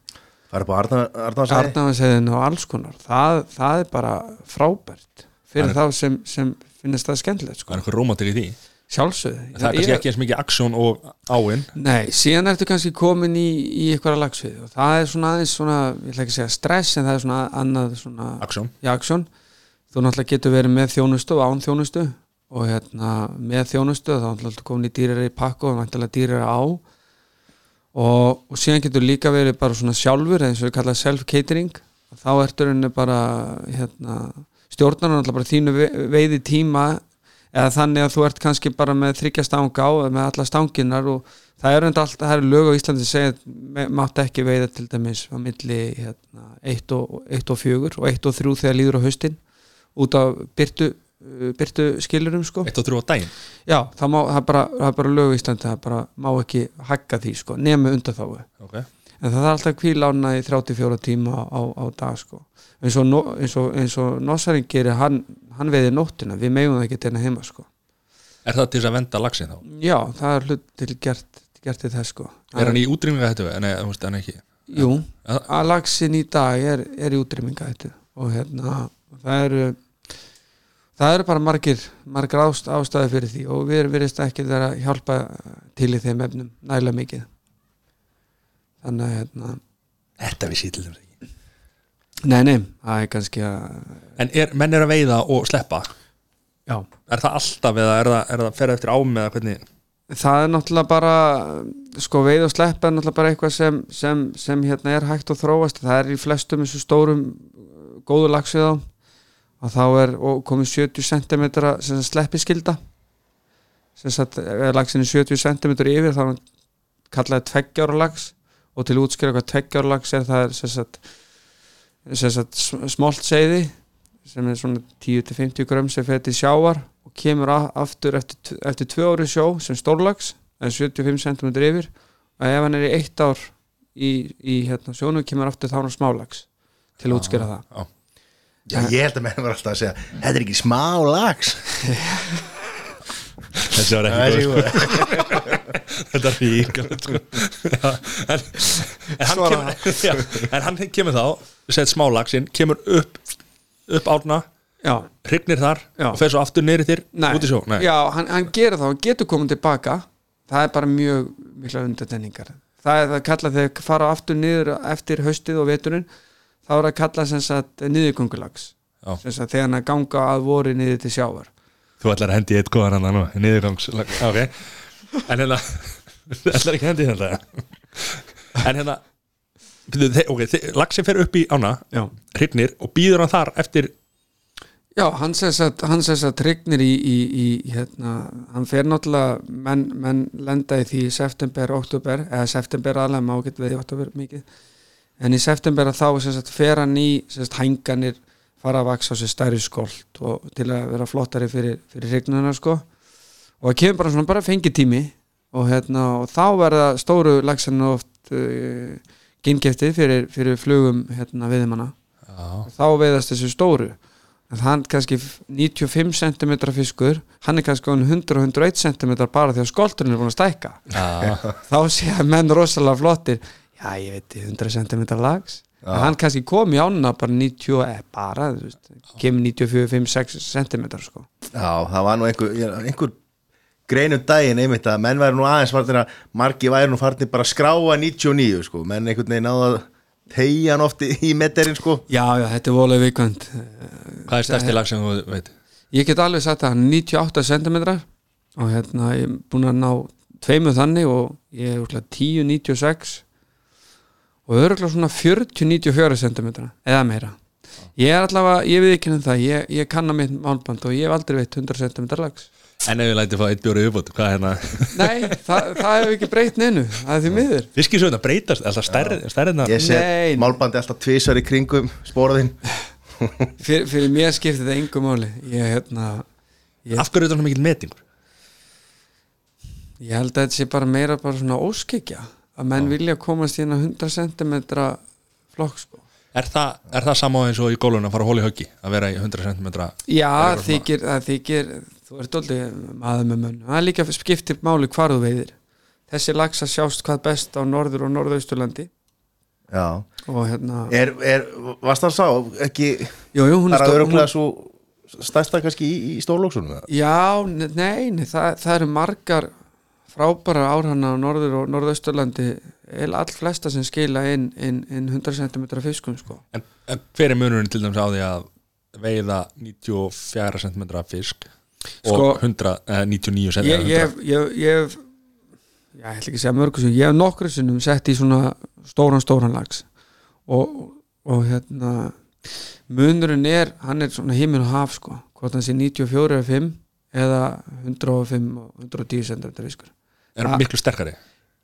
upp á Arnarsæði Arnafansæðin og alls konar það, það er bara frábært fyrir Það þá sem, sem finnst það skemmtilegt það sko. er einhver rómatir í því sjálfsögðu. Það er kannski ekki eins mikið aksjón og áinn Nei, síðan ertu kannski komin í, í eitthvað lagsvið. Og það er svona aðeins svona, ég ætla ekki að segja stress en það er svona annað svona aksjón. Í þú náttúrulega getur verið með þjónustu og án þjónustu. Og hérna með þjónustu þá náttúrulega komin í dýrari pakku og vantilega dýrari á. Og, og síðan getur líka verið bara svona sjálfur eins og við kalla self-catering. Þá ertu rauninni bara hérna, stjórnar náttúrulega bara þínu ve- veiði tíma eða þannig að þú ert kannski bara með þryggja stanga á eða með alla stanginnar og það eru enda allt, það eru lög á Íslandi sem segja að mátt ekki veiða til dæmis á milli hérna, 1 og, 1 og 4 og 1 og 3 þegar líður á haustin út af byrtu uh, byrtu skilurum sko. Eitt og þrjú á daginn? Já, það, má, það, er bara, það er bara lög í Íslandi það er bara má ekki hagga því sko nema undan þá okay. en það er alltaf kvílána í 34 tíma á, á dag sko eins og, og, eins og Nossaring gerir hann, hann veiði nóttina, við megum það ekki til heima sko. Er það til þess að venda lagsin þá? já, það er hlut til gert, gert til þess sko. Er hann í útrýminga þetta? Nei, þú veist hann ekki? Jú, Ja. að lagsin í dag er, er í útrýminga þetta. Og hérna það eru það eru bara margir, margir ást, ástæði fyrir því. Og við verðist ekki vera að hjálpa til í þeim efnum nægilega mikið. Þannig að hérna Þetta við sýtlum ekki nei, nei, það er kannski að En er, menn er að veiða og sleppa? Já, Er það alltaf eða er það, er það ferð eftir ám eða hvernig? Það er náttúrulega bara sko veið og sleppa er náttúrulega bara eitthvað sem, sem, sem hérna er hægt að þróast. Það er í flestum þessu stórum uh, góðu lagsið á og þá er og komið 70 cm sleppiskilda sem sagt ef lagsin er 70 cm yfir þá er hann kallaði tveggjára lags og til útskýra hvað tveggjára lags er það er sem sagt, smolt seiði sem er svona 10-50 grömm sem fer til sjávar og kemur aftur eftir, eftir tvö ári sjó sem stórlags en 75 cm yfir. Og ef hann er í eitt ár í, í hérna, sjónu kemur aftur þá er hann smálags til að útskýra það. Já. Já, ég held að menn var alltaf að segja Þetta er ekki smá lags Þessi var Það er ekki góð ekki Þetta er ríkalegt sko. Já, en hann kemur þá Sett smá lagsin, kemur upp Upp árna, já, hrygnir þar Já. Og fer svo aftur neyri þér út í sjó. Nei. já hann, hann gerir það, hann getur komið tilbaka. Það er bara mjög mikla undartenningar það er það að kalla þegar fara aftur niður eftir haustið og veturinn þá er að kalla sem sagt niðurgöngulags sem sagt þegar hann að ganga að voru niður til sjávar. Þú ætlar að hendi eitt góðan hann nú Niðurgangs, ok. En hérna, ætlar ekki að hendi þetta. En hérna byrju, þe- Ok, þe- lagsin fer upp í ána Hrygnir og býður hann þar eftir já hann sem sagt, hann sem sagt trignir í, í, í hérna, hann fer náttúrulega menn, menn lenda í því í september, oktober eða september alveg má geta við í oktober mikið. En í september að þá sem sagt, fer hann í sem sagt, hænganir fara að vaksa á sér stærri skólt og til að vera flottari fyrir, fyrir hrygnuna sko. Og það kemur bara svona bara fengitími og, hérna, og þá verða stóru lagsarnu oft uh, gynngefti fyrir, fyrir flugum hérna, viðmanna Já, þá veiðast þessu stóru. En hann kannski 95 cm fiskur hann er kannski orðinn 100 og 101 cm bara því að skolturinn er búin að stækka. Já, þá sé að menn rosalega flottir. Já ég veit 100 cm lags. Já. en hann kannski kom í ána bara 90 eh, bara, þú veist, kemur 94-5-6 cm sko. Já, það var nú einhver, einhver greinum daginn einmitt að menn væri nú aðeins farnir að margi væri nú farnir bara að skráa 99 sko, menn einhvern veginn náða að tegja hann ofti í metterinn sko. Já já þetta er volið vikvænt Hvað er stærsti lag sem þú veit? ég get alveg sagt að hann er 98 cm og hérna ég er búin að ná tveimu þannig og ég er úrlega 10-96 og örgulega svona 40-94 cm eða meira. Ég er allavega, ég við ekki um það ég, ég kann að mitt málband og ég hef aldrei veitt 100 cm lags En ef við lætið fá eitt bjóri uppbútt, hvað er hérna? nei, það, það hefur ekki breytt neinu það er því miður. Fiskisöðuna breytast, alltaf stærri, stærriðna ég set Nei. málbandi alltaf tvisar í kringum spóraðinn Fyr, fyrir mér skiptir það engu máli. Ég, hérna, ég, Af hverju er þetta svona mikill metingur? ég held að þetta sé bara meira bara svona óskikja að menn vilja komast í hérna 100 cm flokk sko. Er það, er það sama eins og í gólun að fara að hóla í höggi að vera í 100 cm Já, það þykir þú ert aldrei maður með munn það er líka skiptir máli hvar þú veiðir. Þessi laxa sjást hvað best á norður og norðausturlandi. Já, og hérna, er, er, varst það sá ekki jú, jú, hún stór- öruglega hún- svo stærsta kannski í, í stórlóksunum eða? Já, ne- nei, nei það, það eru margar frábæra árhanna á norður og norðausturlandi. Eða all flesta sem skila inn, inn, inn 100 cm fiskum sko. en, en hver er munurinn til dæmis á því að veiða 94 cm fisk Sko, 100, eh, 99 cm ég, ég, ég, ég hef já, ég ætla ekki að segja mörgum sem ég hef nokkru sinnum sett í svona stóran stóran lags og, og hérna munurinn er, hann er svona himinn og haf sko, hvort hann sé 94 eða 5 eða 105 og 110 cm fiskur er Ah. miklu sterkari?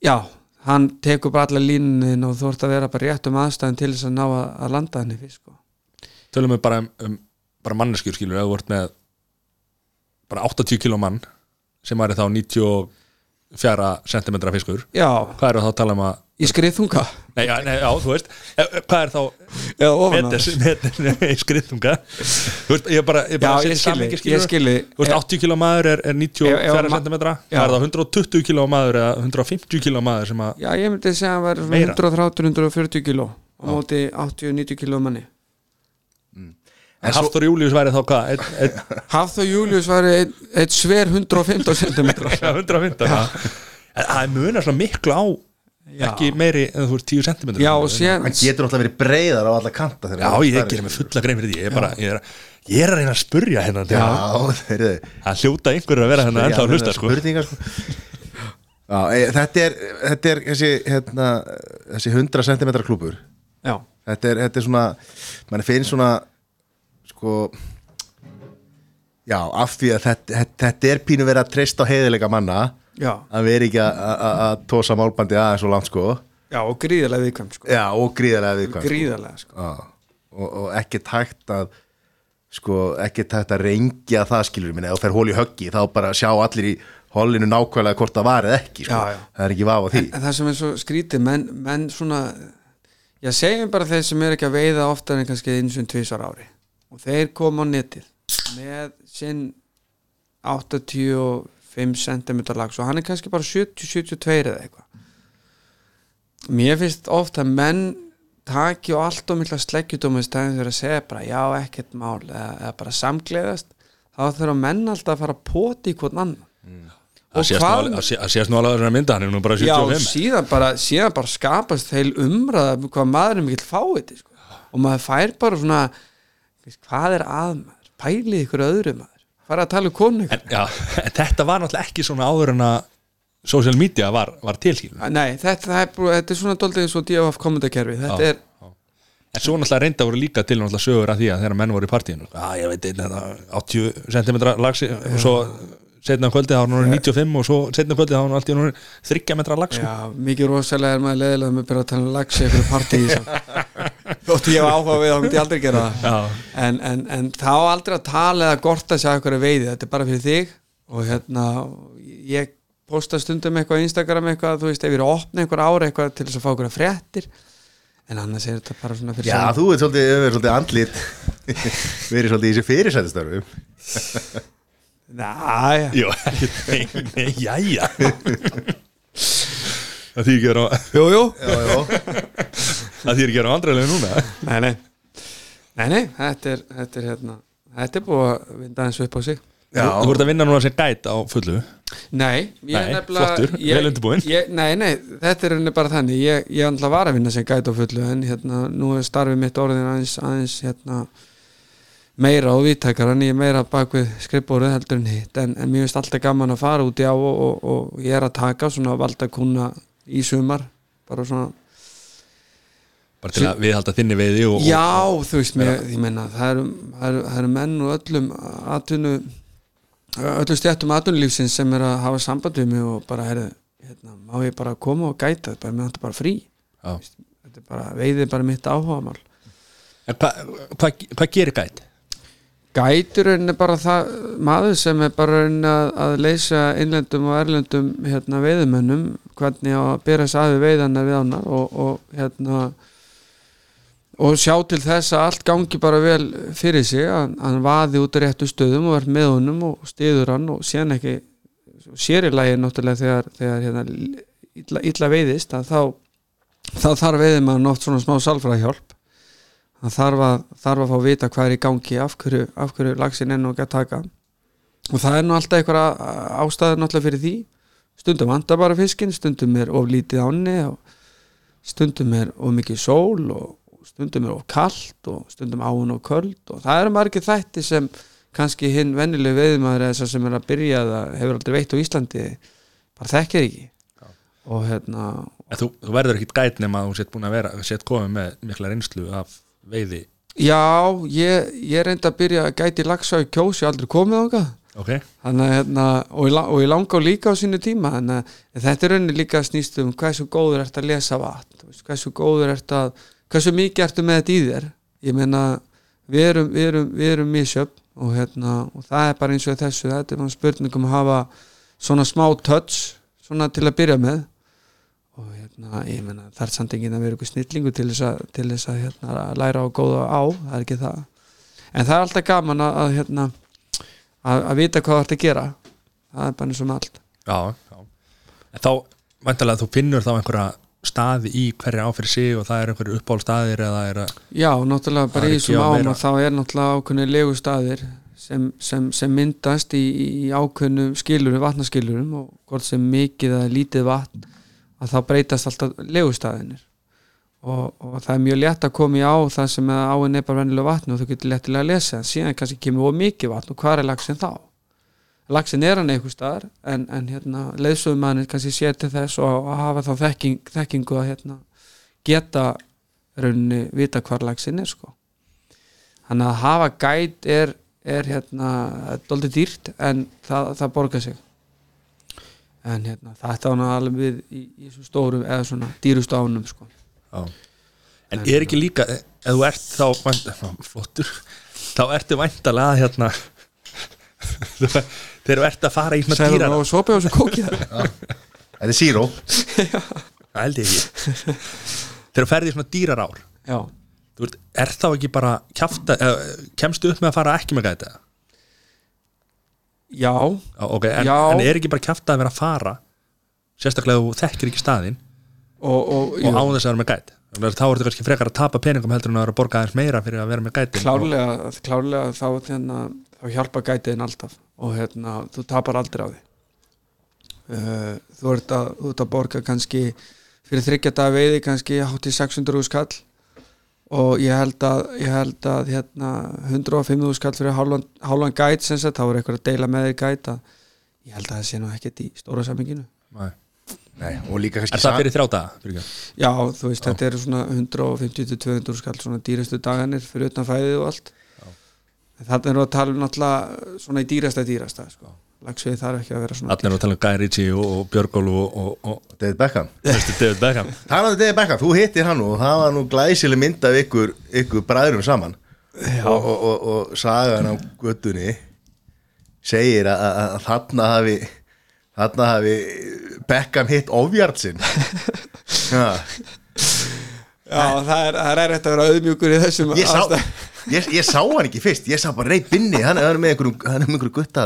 Já, hann tekur bara alla línunin og þú ert að vera bara rétt um aðstæðin til þess að ná að, að landa henni fisk sko. tölum við bara um, um bara manneskjur skilur ef þú ert með bara 80 kilo mann sem væri þá 94 cm fiskur. Já, hvað eru þá að tala um að í skriðþunga? Nei, já, nei, já, þú veist. Eh, eh, hvað er þá ofan metes, metes, nei, skriðtunga þú veist, ég bara, ég Já, bara ég setja skilji, ég skilji. þú veist, Eh, 80 kilo maður er, er 94 Ef- ef ma- cm Já. það er það 120 kilo maður eða 150 kilo maður sem að já, ég myndi segja að það var 130-140 kíló á móti 80-90 kíló manni en Hafþór Július væri þá hvað? Hafþór Július var eitt, sver 115 cm ja, 150 en það er munar svona miklu á ekki meiri en þú veist 10 cm já, og síðan hann getur alltaf verið breiðar á alla kanta já, ég gerir mig fulla grein fyrir því. Ég er bara, ég er, ég er að reyna að spurja hérna til já, að- heyrðu. Að hljóta einhverju að vera hérna ennþá að hlusta sko. spurningar sko. Já, e, þetta er, þetta er þessi, hérna, þessi 100 cm klúpur já, þetta er, þetta er svona mann finnst svona sko já, af því að þetta, þetta, þetta er pínu verið að treysta heiðilega manna já, að vera ekki að- tósa málbandi aðeins og langt sko. Já og gríðarlega viðkvæm sko. já, og gríðarlega viðkvæm sko. gríðarlega sko. Já, og, og ekki tækt að sko, ekki tækt að rengja það skilur minni, þú fer hól í höggi þá bara sjá allir í hollinu nákvæmlega hvort það var eða ekki, sko, Já, það er ekki vafa því. En það sem er svo skrítið menn, menn svona já segjum bara þeir sem er ekki að veiða oftar en kannski eins og tvisar ári og þeir koma á netið með sinn 85 cm lags og hann er kannski bara 70-72 eða eitthvað. Mér finnst ofta að menn taki og allt og mikla sleggjudóma í stæðin þegar að segja bara já ekkert mál eða, eða bara samgleðast. Þá þurfa menn alltaf að fara að poti í hvern annan. Það sést nú alveg- sé- það þessari mynda hann er nú bara Já, 75 síðan bara, síðan bara skapast heil umræða um hvað maður er mikill fáið sko. og maður fær bara svona hvað er að maður? Pælið ykkur öðru maður. Fara að tala um konu en, já, en þetta var náttúrulega ekki svona áður en að social media var, var tilskilin Nei, þetta, það er, þetta er svona doldið eins og DFF komendakerfi þetta Já, er, en svo náttúrulega reynda voru líka til náttúrulega sögur að því að þegar menn voru í partíinu. Að ég veit einn þetta 80 cm lagsi og svo setna um kvöldi þá var hann 95 og svo setna um kvöldi þá var hann alltaf hann 30 metra lag sko. já, mikið rosalega er maður leðilega með byrja að tala um lagsi ykkur þóttu ég áhuga við þá myndi ég aldrei gera það. Já. en, en, en þá aldrei að tala eða gorta sig að ykkur veiði, þetta er bara fyrir þig. Og hérna ég posta stundum eitthvað á Instagram eitthvað, þú veist, ef ég er að opna einhver ára eitthvað til þess að fá ykkur fréttir. En annars er þetta bara svona fyrir Já, sjálf. þú ert svolítið, verið svolítið andlit. Verið svolítið í þessi fyrirsættistörfum Næ, Jú, nei, nei, jæja Það þýr ekki að vera jú, jú. Já, já, Það þýr ekki að vera vandræðilega núna. Nei, nei, nei, nei þetta, er, þetta er hérna þetta er búið að vinda eins upp á sig. Þú þú voru að vinna núna sem gæt á fullu? Nei, ég Nei, nefnilega flottur, ég- vel undirbúinn. ég- Nei, nei, þetta er henni bara þannig. Ég, ég ætla var að vinna sem gæti á fullu En hérna, nú er starfið mitt orðin aðeins, aðeins hérna, meira og viðtækar En ég er meira bak við skrifbórið heldur en hitt. En, en mér finnst alltaf gaman að fara út í á og, og, og ég er að taka svona valda kuna í sumar Bara svona Bara til að viðhalda þinni veiði og, Já, þú veist, mér, ég menna það eru, það, eru, það eru menn og öllum atvinnu öllum stjættum atvinnulífsins sem er að hafa samband við mig og bara, herðu, hérna, má ég bara koma og gæta, bara, mér þetta bara frí Já. þetta er bara, veiðið bara mitt áhugamál En hvað hva, hva gerir gæt? Gæturinn er bara það maður sem er bara raunin að, að leysa innlendum og erlendum hérna, veiðumönnum hvernig að bera þess aðið veiðana við annar og, og hérna og sjá til þess að allt gangi bara vel fyrir sig að hann vaði út á réttu stöðum og verð með honum og stiður hann og síðan ekki sér í lagi náttúrulega þegar, þegar hérna, illa, illa veiðist að þá, þá þarf veiðið maður oft svona smá salfræðhjálp það þarf að, þarf að fá að vita hvað er í gangi af hverju, af hverju lagsin enn og ekki að taka. Og það er nú alltaf einhverja ástæður náttúrulega fyrir því. Stundum vantar bara fiskinn, stundum er of lítið ánni og stundum er of mikið sól og stundum er of kalt og stundum áun og köld og það eru margir þætti sem kannski hinn vennileg veiðmaður eða þess sem er að byrja það hefur aldrei veitt á Íslandi bara þekkir ekki. Og hérna þú, þú verður ekkit gæt nema að þú sett búin að vera sett komið með mikla reynslu af veiði? Já, ég, ég reyndi að byrja að gæti lagsa í kjós, ég aldrei komið ángað Ok, Þannig, að, hérna, og, og ég langa á líka á sínu tíma þannig að þetta er rauninni líka snýst um hversu góður ert að lesa vatn þú veist, hversu góður ert að hversu mikið ertu með þetta í þér. Ég meina við erum, við erum, við erum misjöfn og, hérna, og það er bara eins og þessu þetta er bara spurningum að hafa svona smá touch svona til að byrja með hérna, ég meina það er samt enginn að vera ykkur snillingu til þess að, til þess að hérna, að læra á góða á, það er ekki það. En það er alltaf gaman að, að hérna að, að vita hvað það ert að gera. Það er bara eins og með allt. Já, já. en þá, væntalega þú finnur þá einhverja staði í hverja áfyrir sig og það er einhverju uppáhaldstaðir eða er að Já, náttúrulega bara í þessum að ám að þá er náttúrulega ákveðni legustaðir sem, sem, sem myndast í, í ákveðnum skilurum, vatnaskilurum og hvort sem mikið eða lítið vatn að þá breytast alltaf legustaðinir og, og það er mjög létt að koma í á það sem að áin er bara vennilega vatn og þú getur léttilega að lesa en síðan kannski kemur of mikið vatn og hvað er lagsin þá? Lagsin er hann einhver staðar en, en hérna, leiðsögum manni kannski sér til þess og, og hafa þá þekking, þekkingu að hérna, geta rauninni vita hvar lagsin er sko. þannig að hafa gæt er, er hérna doldið dýrt en það, það borgar sig en hérna þetta var alveg í, í stórum eða svona dýrustu ánum sko. Já. En er ekki líka ef þú ert þá vænt- flottur, þá ertu væntalega hérna þegar þú ert að fara í svona dýrara nú sopi og svo kókið það Þetta er ekki. Þegar þú ferði í svona dýrar ár Já, þú veist, er þá ekki bara kjafta, kemstu upp með að fara ekki með gæta já, Já, okay, en, Já. en er ekki bara kjafta að vera að fara? Sérstaklega þú þekkir ekki staðinn. Og, og, og jú, á þess að vera með gæt. Þá ertu kannski frekar að tapa peningum heldur en að vera að borga aðeins meira fyrir að vera með gætin klárlega, klárlega þá, hérna, þá hjálpa gætiðin alltaf. Og hérna, þú tapar aldrei á því. Uh, þú, ert að, þú ert að borga kannski fyrir þryggja dag veiði kannski hátt í 600 skall og ég held að, ég held að hérna, 105 skall fyrir hálfan, hálfan gæt sem sagt, þá er eitthvað að deila með þér gæt að ég held að það sé nú ekkert í stóra samminginu Nei. Nei, og líka kannski er það fyrir ekki? Já, þú veist, þetta eru svona 150-200 skall svona dýrastu daganir fyrir utan fæðið og allt en þarna erum við að tala um náttúrulega svona í dýrasta dýrasta sko. Lagsvið þarf ekki að vera svona allir eru að tala um Guy Ritchie og, og Björgól og, og, og David Beckham. David Beckham. Talandi um David Beckham, þú hittir hann og það var nú glæsileg mynd af ykkur, ykkur bræðurum saman. Og, og, og, og sagan á göttunni segir að, að, að þarna hafi þarna hafi Beckham hitt ofjartsinn Já, Já, það er, það er eftir að vera auðmjúkur í þessum ég, sá, ég, ég sá hann ekki fyrst ég sá bara reyð binni, hann er með einhverjum hann er með einhverjum gutta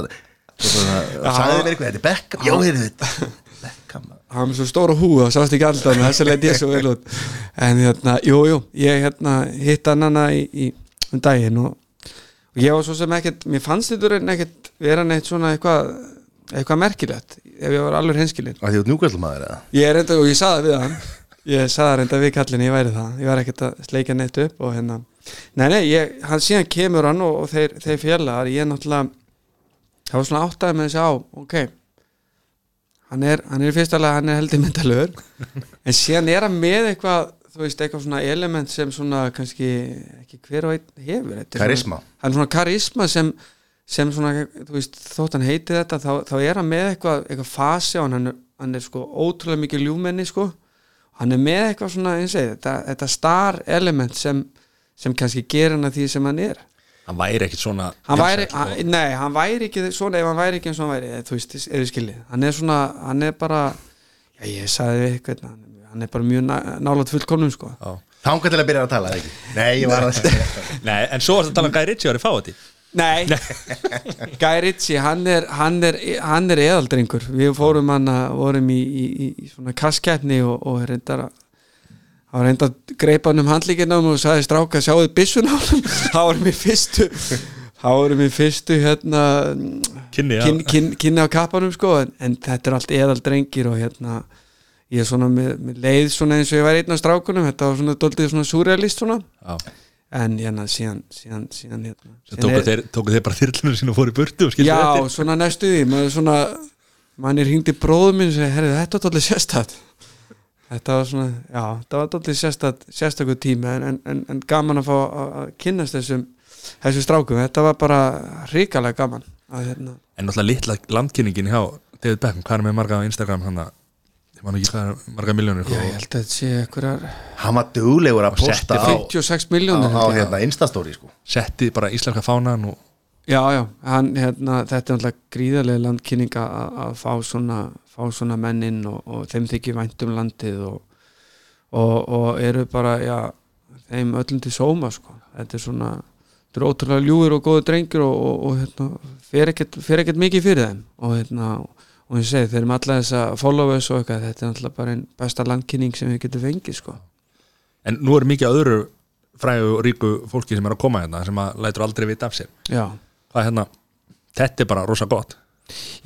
og sagði mér eitthvað, þetta er Beckham já, heyrðu þetta. Beckham hann er svo stóra hú og sást ekki alltaf með þess að leit ég svo vel út. En hérna, jú, jú, ég hérna hitt hann hana í, í um daginn og, og ég var svo sem ekkert mér fannst þetta reyna ekkert vera neitt svona eitthvað eitthvað merkilegt ef ég var alveg hinskilinn að því út njúkvældumæður eða? Ég er reynda og ég saði við hann ég saði reynda við kallin ég væri það ég var ekkert að sleika neitt upp og hérna. Nei, nei, ég, hann síðan kemur hann og, og þeir, þeir félagar, ég náttúrulega það var svona áttæði með þessi á ok hann er, hann er í fyrsta lega, hann er heldur myndalögur en síðan er hann með eitthvað þú veist, eitthvað svona element sem svona kannski, ekki hver og einn hefur. Er svona- Karisma. hann er svona karisma sem, sem svona, þú veist, þótt hann heiti þetta þá, þá er hann með eitthvað, eitthvað fasi og hann. Er, hann er sko ótrúlega mikið ljúmenni sko, hann er með eitthvað svona, eins og þetta, þetta star element sem, sem kannski gerir hann að því sem hann er hann væri ekkit svona hann væri, hann, nei, hann væri ekki svona ef hann væri ekki eins og hann væri, þú veist, ef við skiljið hann er svona, hann er bara já, ég sagði við eitthvað hann, hann er bara mjög ná, nálægt fullkomnum sko. Já. Þangar til að byrja að tala, eða ekki? Nei, ég var að Nei, en svo varst að tala um Guy Ritchie í? Fáti Nei, Guy Ritchie hann er, hann er, hann er eðaldrengur. Við fórum hann að vorum í, í, í, í svona kasskeppni og, og reyndar að hann var reyndar að greipa hann um handlíkinum og sagði stráka sjáðu byssun á hann það vorum í fyrstu það vorum í fyrstu hérna Kynni, já. kyn, kyn, kynni á kappanum sko en, en þetta er allt eðaldrengir og hérna ég er svona með, með leið svona eins og ég væri einn af strákunum þetta var svona doldið svona surrealist svona Já. en hérna síðan síðan, síðan hérna síðan tóku er- þeir, tóku þeir bara þyrlunum sín og fóru burtu og Já, svona næstu því maður svona, mann er hringdi bróðum minn og segi, herri, þetta var allir sérstætt þetta var svona, já, þetta var allir sérstætt sérstakur tími en, en, en, en gaman að fá að kynnast þessum þessum strákum, þetta var bara ríkalega gaman að hérna. En náttúrulega litla landkynningin hjá David Beckham, hvað er með marga á Instagram hann að ég man ekki hvað er marga miljónir Já, ég held að þetta sé einhverjar Hann var duglegur að posta á, 56 á, miljónir á hérna, Instastory, sko. Setti bara íslenska fánan og Já, já, hann, hérna, þetta er alltaf gríðarlega landkynning að að fá svona, fá svona mennin og, og þeim þykir vænt um landið og, og, og eru bara, já, þeim öllum til sóma, sko. Þetta er svona, þetta er ótrúlega ljúir og góður drengir og, og, og hérna, fer ekkert, fer ekkert mikið fyrir þeim og hérna, og ég segi, þeir eru með alla þessa followers og eitthvað, þetta er alltaf bara einn besta landkynning sem við getum fengið, sko. En nú er mikið öðru frægu og ríku fólki sem er að koma hérna sem að lætur aldrei vita af sér Já. Það er hérna, þetta er bara rosa gott.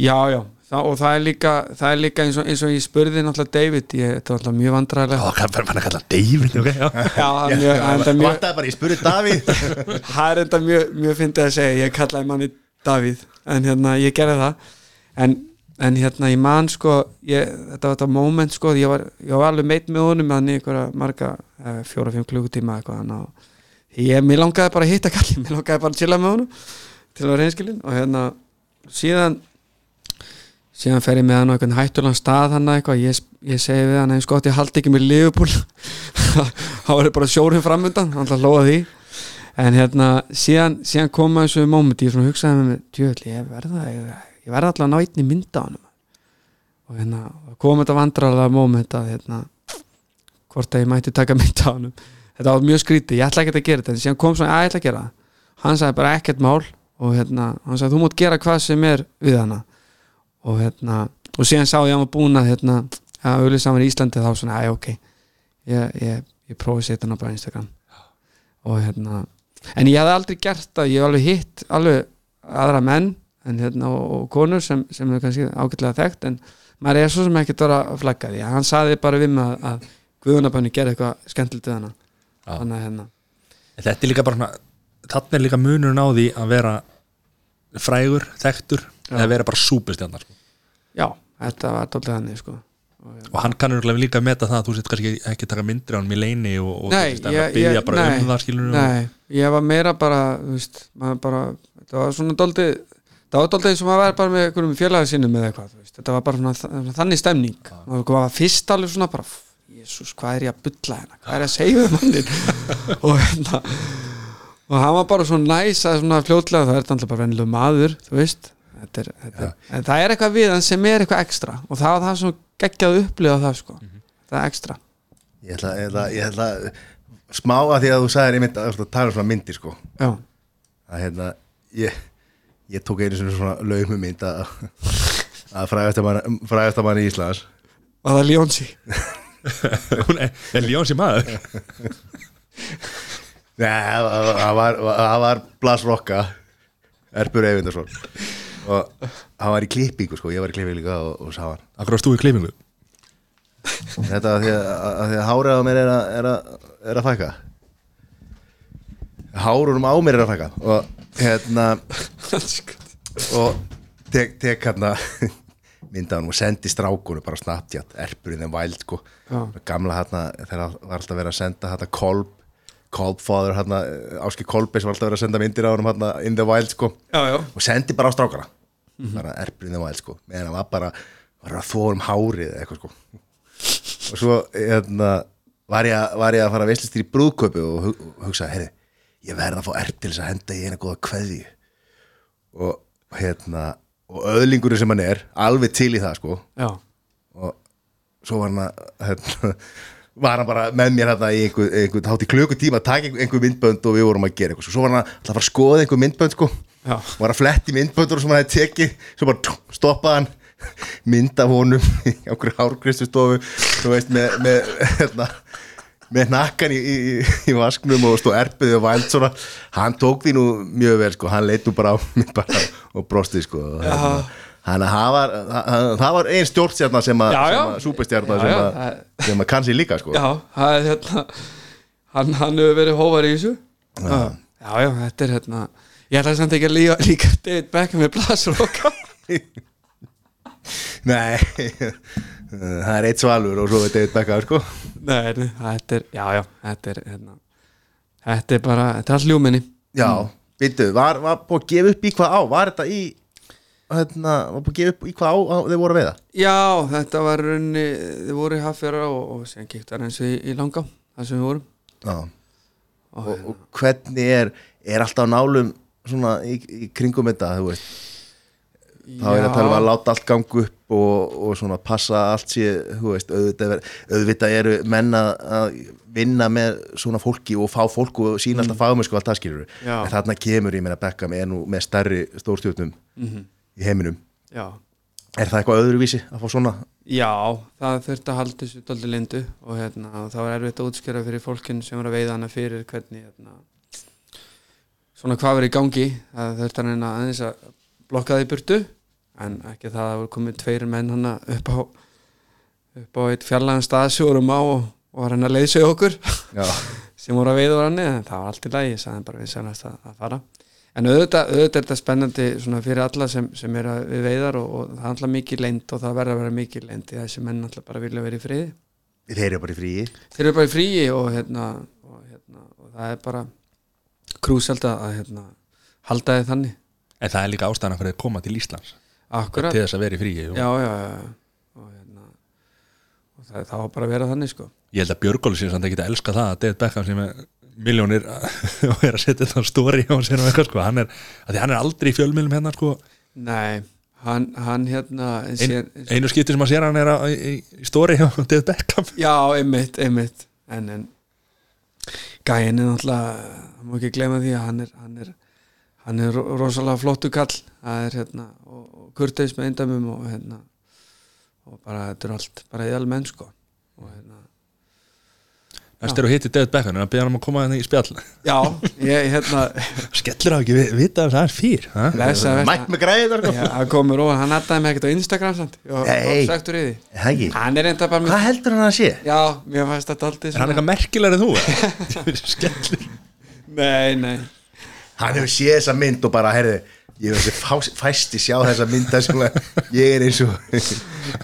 Já, já, það, og það er líka, það er líka eins, og, eins og ég spurði náttúrulega David, ég, þetta var alltaf mjög vandræðilegt Ó, hvað er bara að kalla David, ok, já. Já, það er mjög, það er mjög, Vantaði bara, ég spurði Davíð það er enda mjög, mjög fyndið að segja, ég kallaði manni Davíð, en hérna, ég gerði það. En, en hérna, ég man sko, ég, þetta var þetta moment sko, ég var, ég var alveg meitt með honum þannig einhverja marga, eh, fjóra-fimm klukkutíma eitthvað, þannig ég, mér langaði bara að hitta kallið, mér langaði bara að chilla með honum til að vera reynskilin og hérna, síðan síðan fer ég með hann á einhvern hættulan stað hann eitthvað, ég, ég segi við hann eins gott ég haldi ekki með Liverpool. Þá ég bara sjórum framundan hann ætla að lóa því. En hérna, síðan, síðan koma þessu moment ég hugsaði með mig, djöðl, ég verða ég, verða alltaf að ná einni mynda á hann og hérna, kom þetta vandrarlega moment að hérna hvort að ég mætti taka mynda á hann þetta var mjög skrítið, ég ætla ekki að gera þetta en síðan kom að ég ætla að gera það. Hann sagði bara ekkert mál og hérna, hann sagði, þú mátt gera hvað sem er við hana. Og hérna og síðan sá ég hann var búin að hérna, að auðvitað saman í Íslandi þá svona, æ, ok. Ég, ég, ég prófi að setja bara á Instagram. Og hérna en ég hafði aldrei gert það, ég hef alveg hitt alveg aðra menn en, hérna, og, og konur sem, sem er kannski ágætlega þekkt en maður er svo sem ekkert vera að flagga því, hann saði bara við mig að, að Guðunabönni gerði eitthvað skemmtilegt við hana. Þannig að hérna. Þetta er líka bara svona Þannig er líka munurinn á því að vera frægur, þekktur eða vera bara súpistjarnar sko. já, þetta var dálítið þannig sko. Og, og hann kannur líka meta það að þú sett kannski ekki taka myndir á hann í leini og, og Nei, veist, að ég- byrja ég- bara nei, um það skilur Nei, ég var meira bara veist, bara það var svona dóldi það var dóldi eins og maður var bara með einhverjum félagi sinni með eitthvað, þetta var bara svona, þannig stemning, maður var fyrst alveg svona bara, jésús, hvað er ég að bulla hérna? Hvað er ég að segja um mannin og hérna og hann var bara svona næs að svona fljótlega það er alltaf bara vennilega maður, þú veist. Þetta er, þetta er, en það er eitthvað við hann sem er eitthvað ekstra. Og það var það sem geggjað að upplifa það sko, það er ekstra. Ég ætla, ég ætla, ég ætla smá að því að þú sagðir ég mynd að tala um svona myndir sko. Já, að hérna ég, ég tók einu svona svona laugum mynd að að frægast að mann í Íslands. Og það er Ljónsi hún er, er Ljóns í maður Nei, það það var, það var Blas Rokka Erpur Eyvindarsson. Og hann var í klippingu sko, ég var í klippingu líka og, og sá hann. Akkur á stúi klippingu? Þetta að því að, að, því að hárið á mér er að, er að, er að fækka. Hárunum á mér er að fækka. Og hérna og tek, tek hérna mynda hann og sendi strákunum bara Snapchat, Erpur in the Wild sko gamla hérna þegar var alltaf verið að senda hérna Kolb Kolbfáður Áski Kolbeis var alltaf verið að senda myndir á hann hérna in the Wild sko. Já, já, og sendi bara á strákana. Bara Erpur in the Wild sko. Meðan hann var bara, var að þvóa um hárið eða eitthvað sko. Og svo hérna var ég, að- var ég að fara að veistlist í brúðköpu og hug, hugsaði, herri, ég verð að fá erp til þess að henda í eina góða kveðju. Og hérna og öðlingurinn sem hann er, alveg til í það sko. Já. og svo var hann að hérna, var hann bara með mér hérna í einhver, einhver hátt í klukkutíma að taka einhver, einhver myndbönd og við vorum að gera eitthvað. Svo var hann að, að fara að skoða einhver myndbönd sko. Já. var að fletti myndböndur sem hann hefði tekið. Svo bara tjú, stoppaði hann. Mynd af honum í einhverju hárkristustofu þú veist með með, hérna, með nakkan í, í, í vasknum og stóð erpiði og væld svona. Hann tók því nú mjög vel sko. Hann leit nú bara á mig bara og brosti sko og, hérna, hann að það var það, það var ein stjórnstjarnar sem að, sem að súpestjarnar sem að, að kann sér líka sko. Já, það er hérna hann, hann hefur verið hóvar í þessu. Já. já, já, þetta er hérna ég ætla samt ekki að líka, líka David Beckham með blasroka nei. Það er eitt svalur og svo er David Beckham sko. Nei, þetta er, já, já, þetta er hérna, þetta er bara, þetta er allt ljúminni Já, veitu, var, var búið að gefa upp í hvað á Var þetta í hérna, Var búið að gefa upp í hvað á, á þeir voru að veiða? Já, þetta var runni, þið voru í haffjara og, og síðan kíkt það eins í, í langa þar sem við vorum. Og, og, og hvernig er Er alltaf nálum svona í, í kringum þetta þú veist? Þá er að tala um að láta allt gangu upp og, og svona passa allt sé þú veist, auðvitað, auðvitað eru menn að vinna með svona fólki og fá fólk og sína alltaf fagmennsku og allt það skilur en þarna kemur ég meina Beckham er nú með stærri stórstjórnum í heiminum. Já, er það eitthvað öðruvísi að fá svona? Já, það þurfti að halda þessu dálítið lindu og hérna, það var erfitt að útskjöra fyrir fólkin sem var að veiða hana fyrir hvernig hérna, svona hvað verið í gangi. Það þurfti hann að aðeins að blokka það í burtu en ekki það að það voru komið tveir menn hana upp á upp á eitt fjarlæðan stað sem vorum á og, og var hann að leiðsögja okkur já, sem voru að veiða úr hann það var allt í lagi, ég sagði bara við sennast að, að fara en auðvitað, auðvitað er þetta spennandi svona fyrir alla sem, sem er að við veiðar og, og það er alltaf mikið leynd og það verður að vera mikið því að þessi menn alltaf bara vilja vera í friði. Þeir eru bara í fríi. Þeir eru bara í fríi og, hérna, og, hérna, og það er bara krúsald að hérna, halda þið þannig. En það er líka ástæðan fyrir að koma til Íslands. Akkurat, til þess að vera í fríi já, já, já og, hérna, og það, það var bara að vera þannig sko. Ég held að Björgóli sér samt ekki að elska það að David Beckham sem er miljónir og er að setja þetta á stóri og sér um eitthvað sko, hann er, hann er aldrei í fjölmilum hérna sko, nei, hann, hann hérna Ein, sér, einu skipti sem að sér hann er að, í, í stóri og David Beckham. Já, einmitt, einmitt. En, en gæin er náttúrulega það má ekki gleyma því að hann er hann er, hann er ro- rosalega flottu kall. Það er hérna og, og kurteis með eindamum og hérna og bara þetta er allt, bara eðal menn sko. Og hérna Er að hitti David Beckham en að byrja hann um að koma hérna í spjall Já, ég hérna Skellur á ekki vi- vita aðeins fyrr ha? lesa mætt með þar Já, hann komur og hann attaði mig ekkert á Instagram samt og, og sagtur í því það ekki, Hann er enda bara hvað heldur hann að sé? Já, mér fannst þetta aldrei Er hann eitthvað merkilegri en þú? eða? Skellur Nei, nei hann hefur séð þessa mynd og bara, herði ég hef þessi fæsti sjá þessa mynda sem að ég er eins og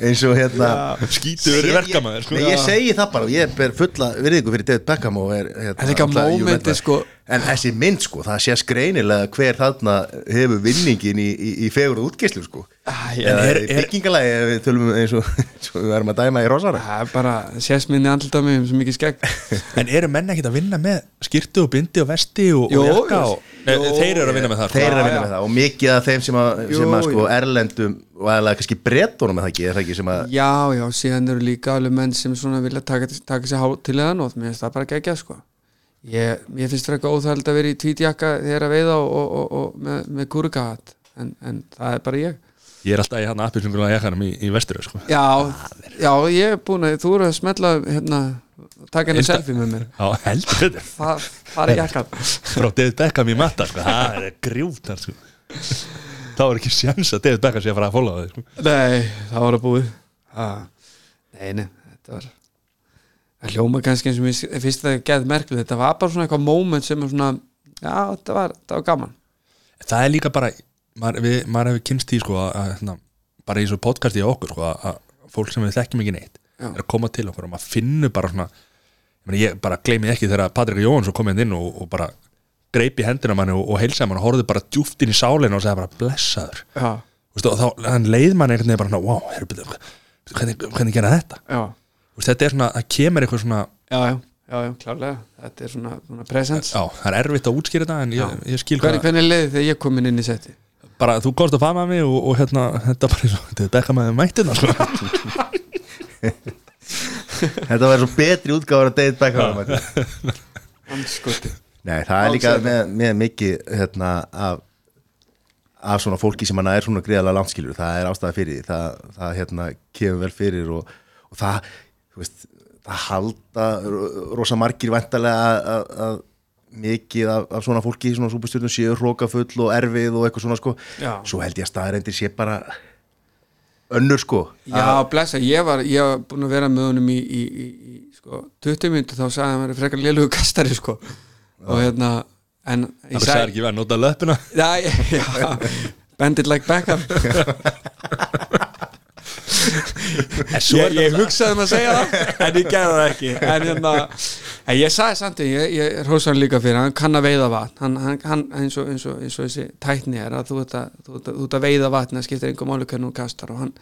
eins og hérna Skítur verið Ég- verkamæður sko. Ég segi það bara og ég ber fulla virðingu fyrir David Beckham og er hérna, En líka alltaf- jú, mómentið, þetta- sko. En þessi mynd sko, það sést greinilega hver þarna hefur vinningin í, í, í fegur útgeislu sko. Æ, eða er- er, er- byggingalagi ef við tölum eins og, og við erum að dæma í Rosara? Það er bara sést minni andlut á mig um svo mikið skegg. En eru menn ekkert að vinna með skýrtu og bindi og vesti og, og jakka og, Þeir eru að vinna með það sko. þeir eru að Já, vinna með það og mikið af þeim sem að, Jú, sem að sko erlendum og eða kannski brettunum það ekki, er það ekki sem að Já, já, síðan eru líka alveg menn sem svona vilja taka, taka sér hátilegan og það bara gegja sko ég, Mér finnst það eitthvað óþægild að vera í tvítjakka þegar að veiða og, og, og, og með, með kúrukahat en, en það er bara ég Ég er alltaf í hann appisungula jakkanum í, í vestur sko. Já, já, ég er búin að þú eru að smetla hérna, taka henni selfie með mér Já, heldur betur Það, það er jakkan Frá David Beckham í matta sko. Það er grjútar sko. þá er ekki sjans að David Beckham sé að fara að fóla það sko. Nei, það var að búið ha. Nei, nei, þetta var Það hljóma kannski eins og mér finnst þetta geð merkilegt Þetta var bara svona eitthvað moment sem svona Já, þetta var, þetta var gaman. Það er líka bara maður, við, maður hefur kynst því sko, að, að, hérna, bara í svo podcasti í okkur sko, að, að fólk sem við þekkjum ekki neitt Já. er að koma til okkur og maður finnur bara svona ég, bara gleymi ekki þegar Patrik Jóhansson kom inn og, og bara greip í hendina á manni og, og heilsaði manni og horfði bara djúft inn í sálinu og segði bara blessaður. Og þá leið manni veginn bara wow, hvernig, hvernig gera þetta? Já, Vistu, þetta er svona, það kemur eitthvað svona já, já, já, já klárlega. Þetta er svona, svona presence. Já, það er erfitt að útskýra þetta en ég, ég skil hvað hvernig leiði þegar ég kom inn inn í seti? bara þú komst að fama mig og, og hérna, þetta bara eins og þetta er bekka með mættina þetta var svo betri útgáður að Beckham Nei, Anskoti það er líka með, með mikið hérna, af, af svona fólki sem hann er svona greiðalega landskilur það er ástæða fyrir því. Það, það hérna, kemur vel fyrir og, og það, veist, það halda ro- rosa margir væntalega að, að, að mikið af, af svona fólki, svona súpustjörnum séu hrókafull og erfið og eitthvað svona sko. Já. svo held ég að staðarendir sé bara önnur sko. Já, blessa, ég var, ég var búin að vera með honum í, í, í, í sko, 20 minntu þá sagði hann verið frekar lélugu kastari sko. og hérna en ég það er ekki verið að nota löppina. Já, já, já Bend it like Beckham ég, er ég hugsaði um að segja það. En ég gerði það ekki. En, hérna, en ég sagði samt ég, ég hrósa hann líka fyrir, hann kann að veiða vatn. Hann, hann, hann eins, og, eins, og, eins og þessi tækni er að þú ert að, þú ert að, þú ert að veiða vatn það skiptir einhver máli hvernig þú kastar og hann,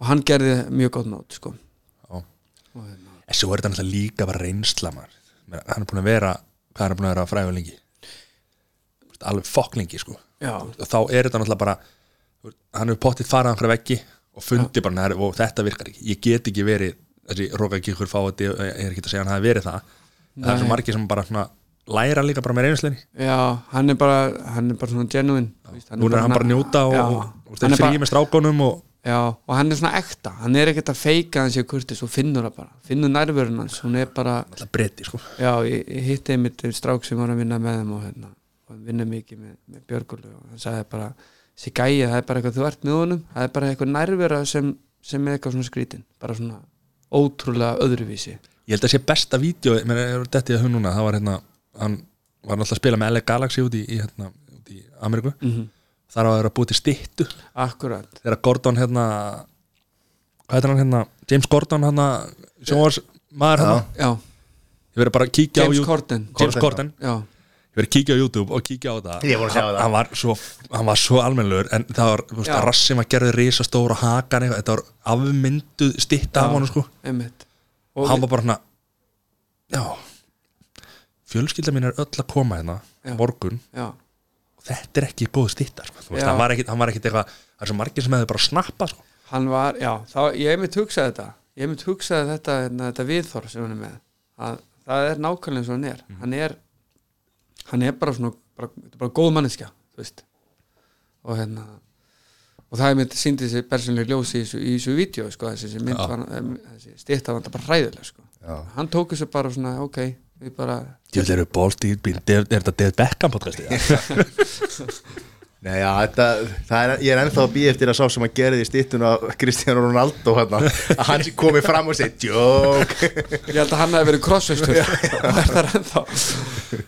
og hann gerði mjög gótt nót sko. Og hérna. en svo er þetta náttúrulega líka bara reynsla maður. hann er búin að vera hvað er hann búin að vera frægur lengi? Alveg fokklingi sko. Og þá er þetta náttúrulega bara hann hefur pottið farað einhverja veggi og fundi bara "Nei, og þetta virkar ekki, ég get ekki verið þessi rókakíkur fáið ég er ekki að segja hann hafi verið það. Það er svo Nei. margir sem bara svona, læra líka bara með reynslinni já, hann er bara hann er bara svona genuine víst, nú er hann bara að njóta og, og, og er frí með strákonum og já, og hann er svona ekta. Hann er ekkert að feika hans í kurtis og finnur það bara. Finnur nærvörun hans, hún er bara breyti sko. Já, ég, ég hitti einmitt strák sem var að vinna með þeim og, hérna, vinna mikið með, með Björgólu og hann sagði bara þessi gæi, það er bara eitthvað þú ert með honum það er bara eitthvað nærvera sem, sem er eitthvað svona skrítin bara svona ótrúlega öðruvísi. Ég held að sé besta vídeo, menn er þetta í að hún núna það var hérna, hann var náttúrulega að spila með LA Galaxy út í, í, hérna, út í Ameríku. Mm -hmm. þar var að vera búið til styttu. Akkurat. Þegar Gordon hérna hvað heitir hann hérna, James Gordon hérna, sjónvars maður hérna? Já, ég verið bara að kíkja James á YouTube- Corden. James Corden, Corden, já, verið að kíkja á YouTube og kíkja á það Ég voru að Hann- það. hann var svo, hann var svo almennlegur en það var, þú veist, Já. rassin var gerði risastóra hakan eitthvað, þetta var afmynduð stytta af honum sko einmitt og hann var bara svona já fjölskylda mín er öll að koma hérna Já. morgun já, og þetta er ekki góð stytta sko. Þú veist, Já. hann var ekkit, hann var ekkit eitthvað það er svo margir sem hefði bara snappað sko. hann var, já, þá, ég hef mitt hugsaði þetta ég hef mitt hugsaði þetta, hérna, þetta viðþór sem hann er með að, það er nákvæmlega eins og hann er Mhm. hann er hann er bara svona, bara, þetta bara góð veist. Og hérna og það er mitt síndið sér persónlega ljós í í þessu vídeo sko, þessi, mynd var, þessi stýtta var bara hræðileg sko. Hann tók þessu bara svona, ok við bara, bólstíð er, er þetta David Beckham podcasti Nei, já, þetta, það er, ég er ennþá að býja eftir að sá sem að gera því stittun á Cristiano Ronaldo hérna, að hann komi fram og segi joke. Ég held að hann hefði verið crossveistur og er það ennþá.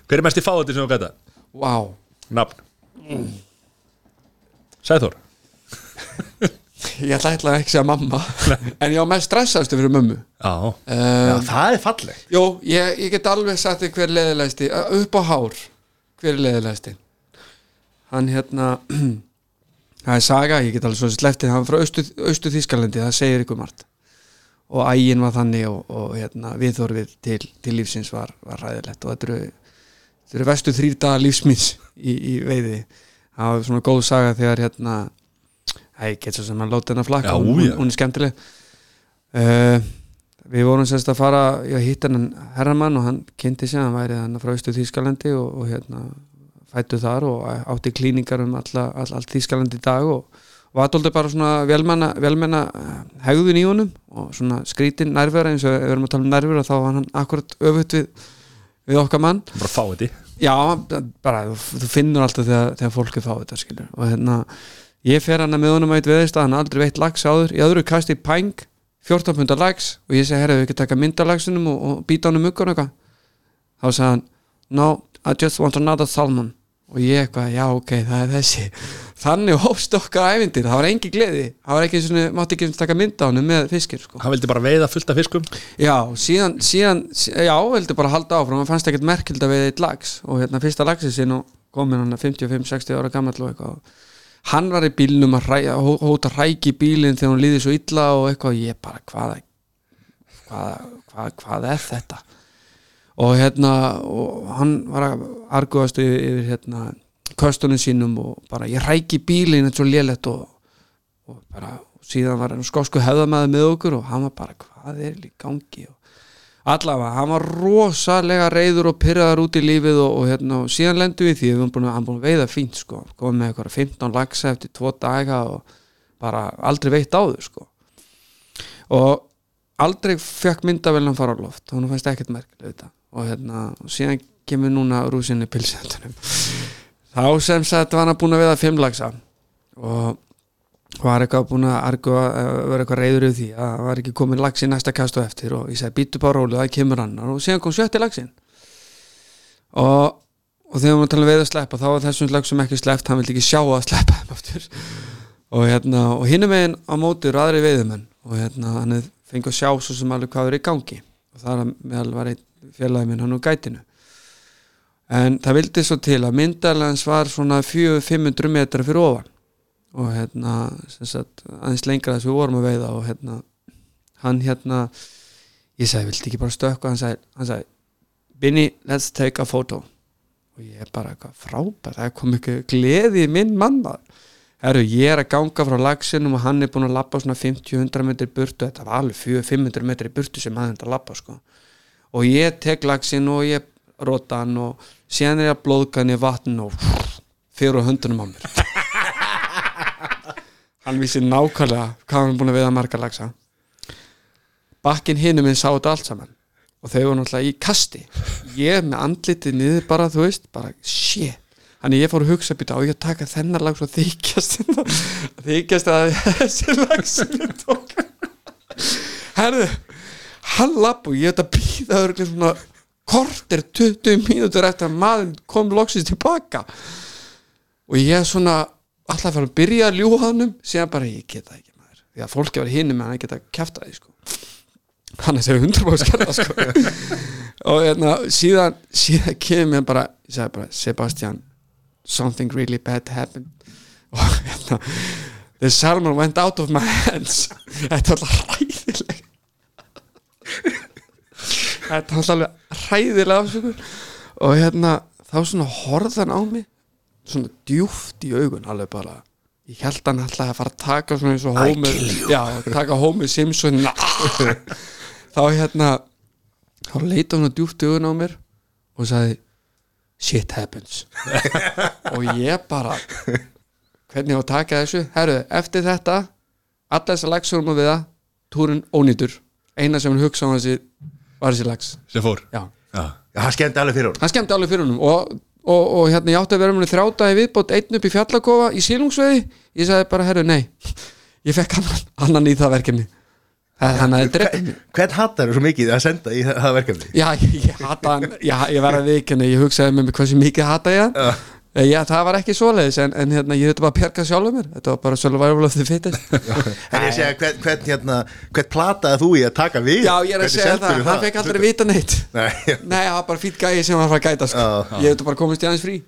Hver er mest í fáið sem þú gæta? wow. nafn. Sæþór. Ég ætla ætla ekki að segja mamma. En ég á mest stressaðstu fyrir mömmu. Já, Já, um, það er fallegt. Jó, ég, ég get alveg sagt þig hver leðilegsti upp á hár hver er leðilegsti hann hérna það er saga, ég get alveg svo sleftið hann er frá austu, austu Þískalandi, það segir ykkur margt. Og ægin var þannig og, og hérna, viðþorfið til, til lífsins var, var ræðilegt og þetta eru, þetta eru vestu þrýr dagar lífsmins í, í veiði. Það var svona góð saga þegar hérna Æ, ég get svo sem að láta hennar flakka Já, hún, hún er skemmtileg. Uh, Við vorum semst að fara ég hitt hennan herramann og hann kynnti sig, hann væri hann frá Ístu Þýskalandi og, og hérna fættu þar og átti klíningar um alla, all, all Þýskalandi í dag og var dóldi bara svona velmenna, velmenna eh, hegðun í honum og svona skrítin nærvera eins og við erum að tala um nærvera þá var hann akkurat öfutt við, við okkar mann. Bara fáið því Já, bara, þú, finnur alltaf þegar, þegar fólk er fáið þetta skilur. Og hérna, ég fer hana með honum að eitt veðist að hann aldrei veitt lags áður. Í öðru kasti pæng, 14 pundar lags og ég segi, herra, við ekki taka mynd af lagsinum og, og býta honum muggur og eitthvað? Þá sagði hann, no, I just want another salmon og ég eitthvað, já, ok, það er þessi. Þannig hófst okkar ævindir, það var engi gleði. Það var ekki svona, mátti ekki taka mynd af honum með fiskir, sko. Hann vildi bara veiða fullt af fiskum? Já, síðan, síðan sí- já, veldi bara halda áfram. Hann fannst ekkert merkild að við eitt lags og hérna fyrsta lagsi sinn og komin hann 55-60 ára gammal og eitthvað. Hann var í bílnum að hó- hóta hræki í bílinn þegar hún líði svo illa og eitthvað. Og ég bara, hvað hvað, hvað, hvað er þetta og hérna og hann var að arguðast yfir, yfir hérna köstunum sínum og bara ég hræki bílinn eins og lélegt. Og, og bara síðan var hann skosku hefðamæði með okkur og hann var bara hvað er í gangi? Og allavega, hann var rosalega reyður og pyrraðar út í lífið og, og, hérna, og síðan lendu við því, við að, hann búin að veiða fínt sko, komið með eitthvað 15 lagsa eftir tvo daga og bara aldrei veitt áður sko. Og aldrei fekk myndavelin fara á loft, hún fannst ekkert merkileg þetta og hérna, síðan kemur núna rúsinni pilsendunum þá sem sagt var hann búin að veiða fimm lagsa og var eitthvað búin að argu að vera eitthvað reyður yfir því að var ekki komin lags í næsta kastu eftir. Og ég segi býtu bara rólu, það kemur annar. Og síðan kom sjötti lagsin og, og þegar maður tala um veið að sleppa þá var þessum lagsum ekki sleppt, hann vildi ekki sjá að sleppa og hérna, og hinum megin á móti eru aðri veiðumenn og hérna, hann fengið að sjá svo sem alveg hvað er í gangi. Og það var einn félagi minn hann úr gætinu. En það vildi svo til að myndalans var svona 400-500 metra fyrir ofan. Og hérna sagt, aðeins lengra þess við vorum að veiða og hérna hann hérna ég sagði, viltu ekki bara stökka hann sagði, hann sagði Binni, let's take a photo. Og ég er bara eitthvað frábært það kom ekki gleði í minn manna Herru, ég er að ganga frá lagsinum og hann er búin að labba svona 50-100 metri burtu, þetta var alveg 400-500 metri burtu sem hann er að labba sko og ég tek lagsin og ég rota hann og síðan er ég að blóðka hann í vatn og fyrir á höndunum á mér. Hann vissi nákvæmlega hvað hann er búin að veiða marga lagsa bakkin hinum minn sá þetta allt saman. Og þau var náttúrulega í kasti. Ég með andlitið niður bara þú veist, bara shit. Þannig ég fór að hugsa býta á ég að taka þennan lag svo þykjast þykjast að þessi lag sem ég tók. Herðu hann lapp og ég þetta býða örglega svona kortir 20 mínútur eftir að maður kom loksist tilbaka. Og ég svona alltaf fyrir að byrja að ljúa hannum síðan bara ég geta ekki maður. Því að fólki var hinn með hann geta kæfta því sko. Hann er sér hundurbóð skerða sko. Og hérna síðan síðan kemur bara ég sagði bara Sebastian something really bad happened. Og hérna the salmon went out of my hands. Þetta var alltaf hræðileg þetta var alltaf hræðilega afsökur og hérna þá svona horðan á mig svona djúft í augun alveg bara ég held hann alltaf að fara að taka svona eins og Homer já, taka Homer Simpson þá hérna þá leita hann djúft í augun á mér og sagði shit happens. Og ég bara hvernig á að taka þessu? Herru, eftir þetta alla þessar lagsurum og við það túrin ónýtur. Eina sem hann hugsa á þessi var þessi lags sem fór? Já. Já. Já, hann skemmti alveg fyrir hún hann skemmti alveg fyrir honum og, og, og hérna ég átti að vera með þrjátaði viðbót einn upp í fjallakofa í sílungsveiði ég sagði bara herru, nei. Ég fekk annan, annan í það verkefni. Hann hafði drept Hvern hattar þú svo mikið að senda í það verkefni? Já, ég, ég hata hann, ég, ég verði að viðkynna ég hugsaði með mig hversu mikið hata ég Já. Eh, Já, það var ekki svoleiðis en, en hérna, ég þetta bara að perka sjálfur mér. Þetta var bara survival of the fittest. En ég segja, hvern, hvern, hérna, hvern plataði þú í að taka við? Já, ég er að segja það, hann fekk aldrei vita neitt. Nei, Nei, það var bara fýtt gæi sem var að gæta sko. Já. Ég hefði bara komist í aðeins frí.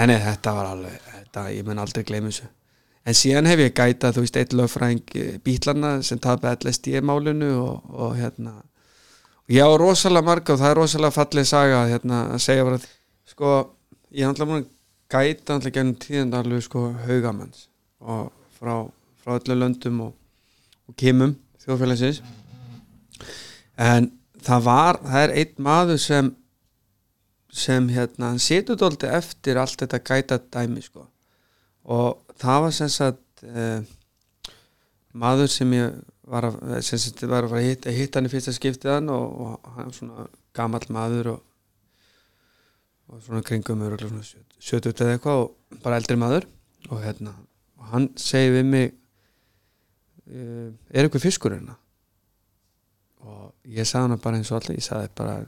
Nei, þetta var alveg þetta, Ég mun aldrei gleyma þessu. En síðan hef ég gæta, þú veist, eitt lögfræðing bítlana sem tapaði LSD málinu og, og hérna og ég á rosalega marga og það er rosalega fallið saga hérna, að segja bara sko, ég alltaf múin gæta alltaf gennum tíðan alveg sko haugamanns og frá, frá öllu löndum og, og kimum þjóðfélagsins. En það var, það er einn maður sem sem hérna, hann setur dóldi eftir allt þetta gæta dæmi sko. Og það var sem sagt eh, maður sem ég var að, sem sagt, var að hitta, hitta hann í fyrsta skiptiðan og, og hann er svona gamall maður og, og svona kringum örugglega svona 70 eða eitthvað og bara eldri maður. Og hérna og hann segi við mig eh, er eitthvað fiskur hérna? Og ég sagði hann bara eins og allir ég sagði bara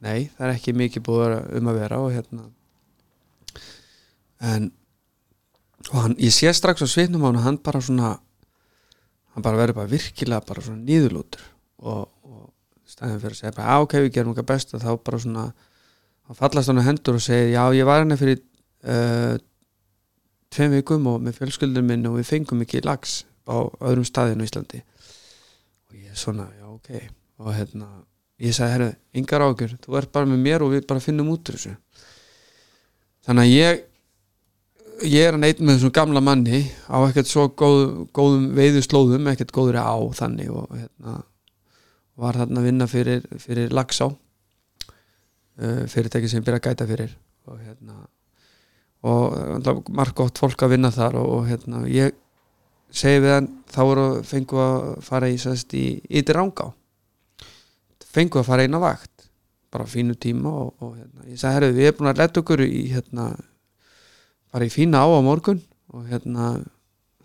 nei, það er ekki mikið búið um að vera og hérna. En og hann, ég sé strax á svipnum á hann hann bara svona hann bara verður bara virkilega bara svona nýðulútur og, og stæðin fyrir að segja bara, á ok, við gerum okkar best og þá bara svona hann fallast hann á hendur og segir, já, ég var hann fyrir uh, tveim vikum og með fjölskyldum minn og við fengum ekki lags á öðrum staðinu í Íslandi. Og ég er svona, já, ok. Og hérna, ég sagði, herru, yngar ágjör þú ert bara með mér og við bara finnum út þessu. Þannig að ég ég er að neitt með þessum gamla manni á ekkert svo góð, góðum veiðu slóðum, ekkert góður á þannig og hérna var þarna að vinna fyrir, fyrir Lagsá uh, fyrirtæki sem ég byrja að gæta fyrir. Og hérna og marg gott fólk að vinna þar og, hérna ég segi við hann þá voru fengu að fara í sest, í ytir rángá fengu að fara eina vakt bara á fínu tíma og, og hérna, ég sagði herru við erum búin að leta okkur í hérna bara í fína á á morgun og hérna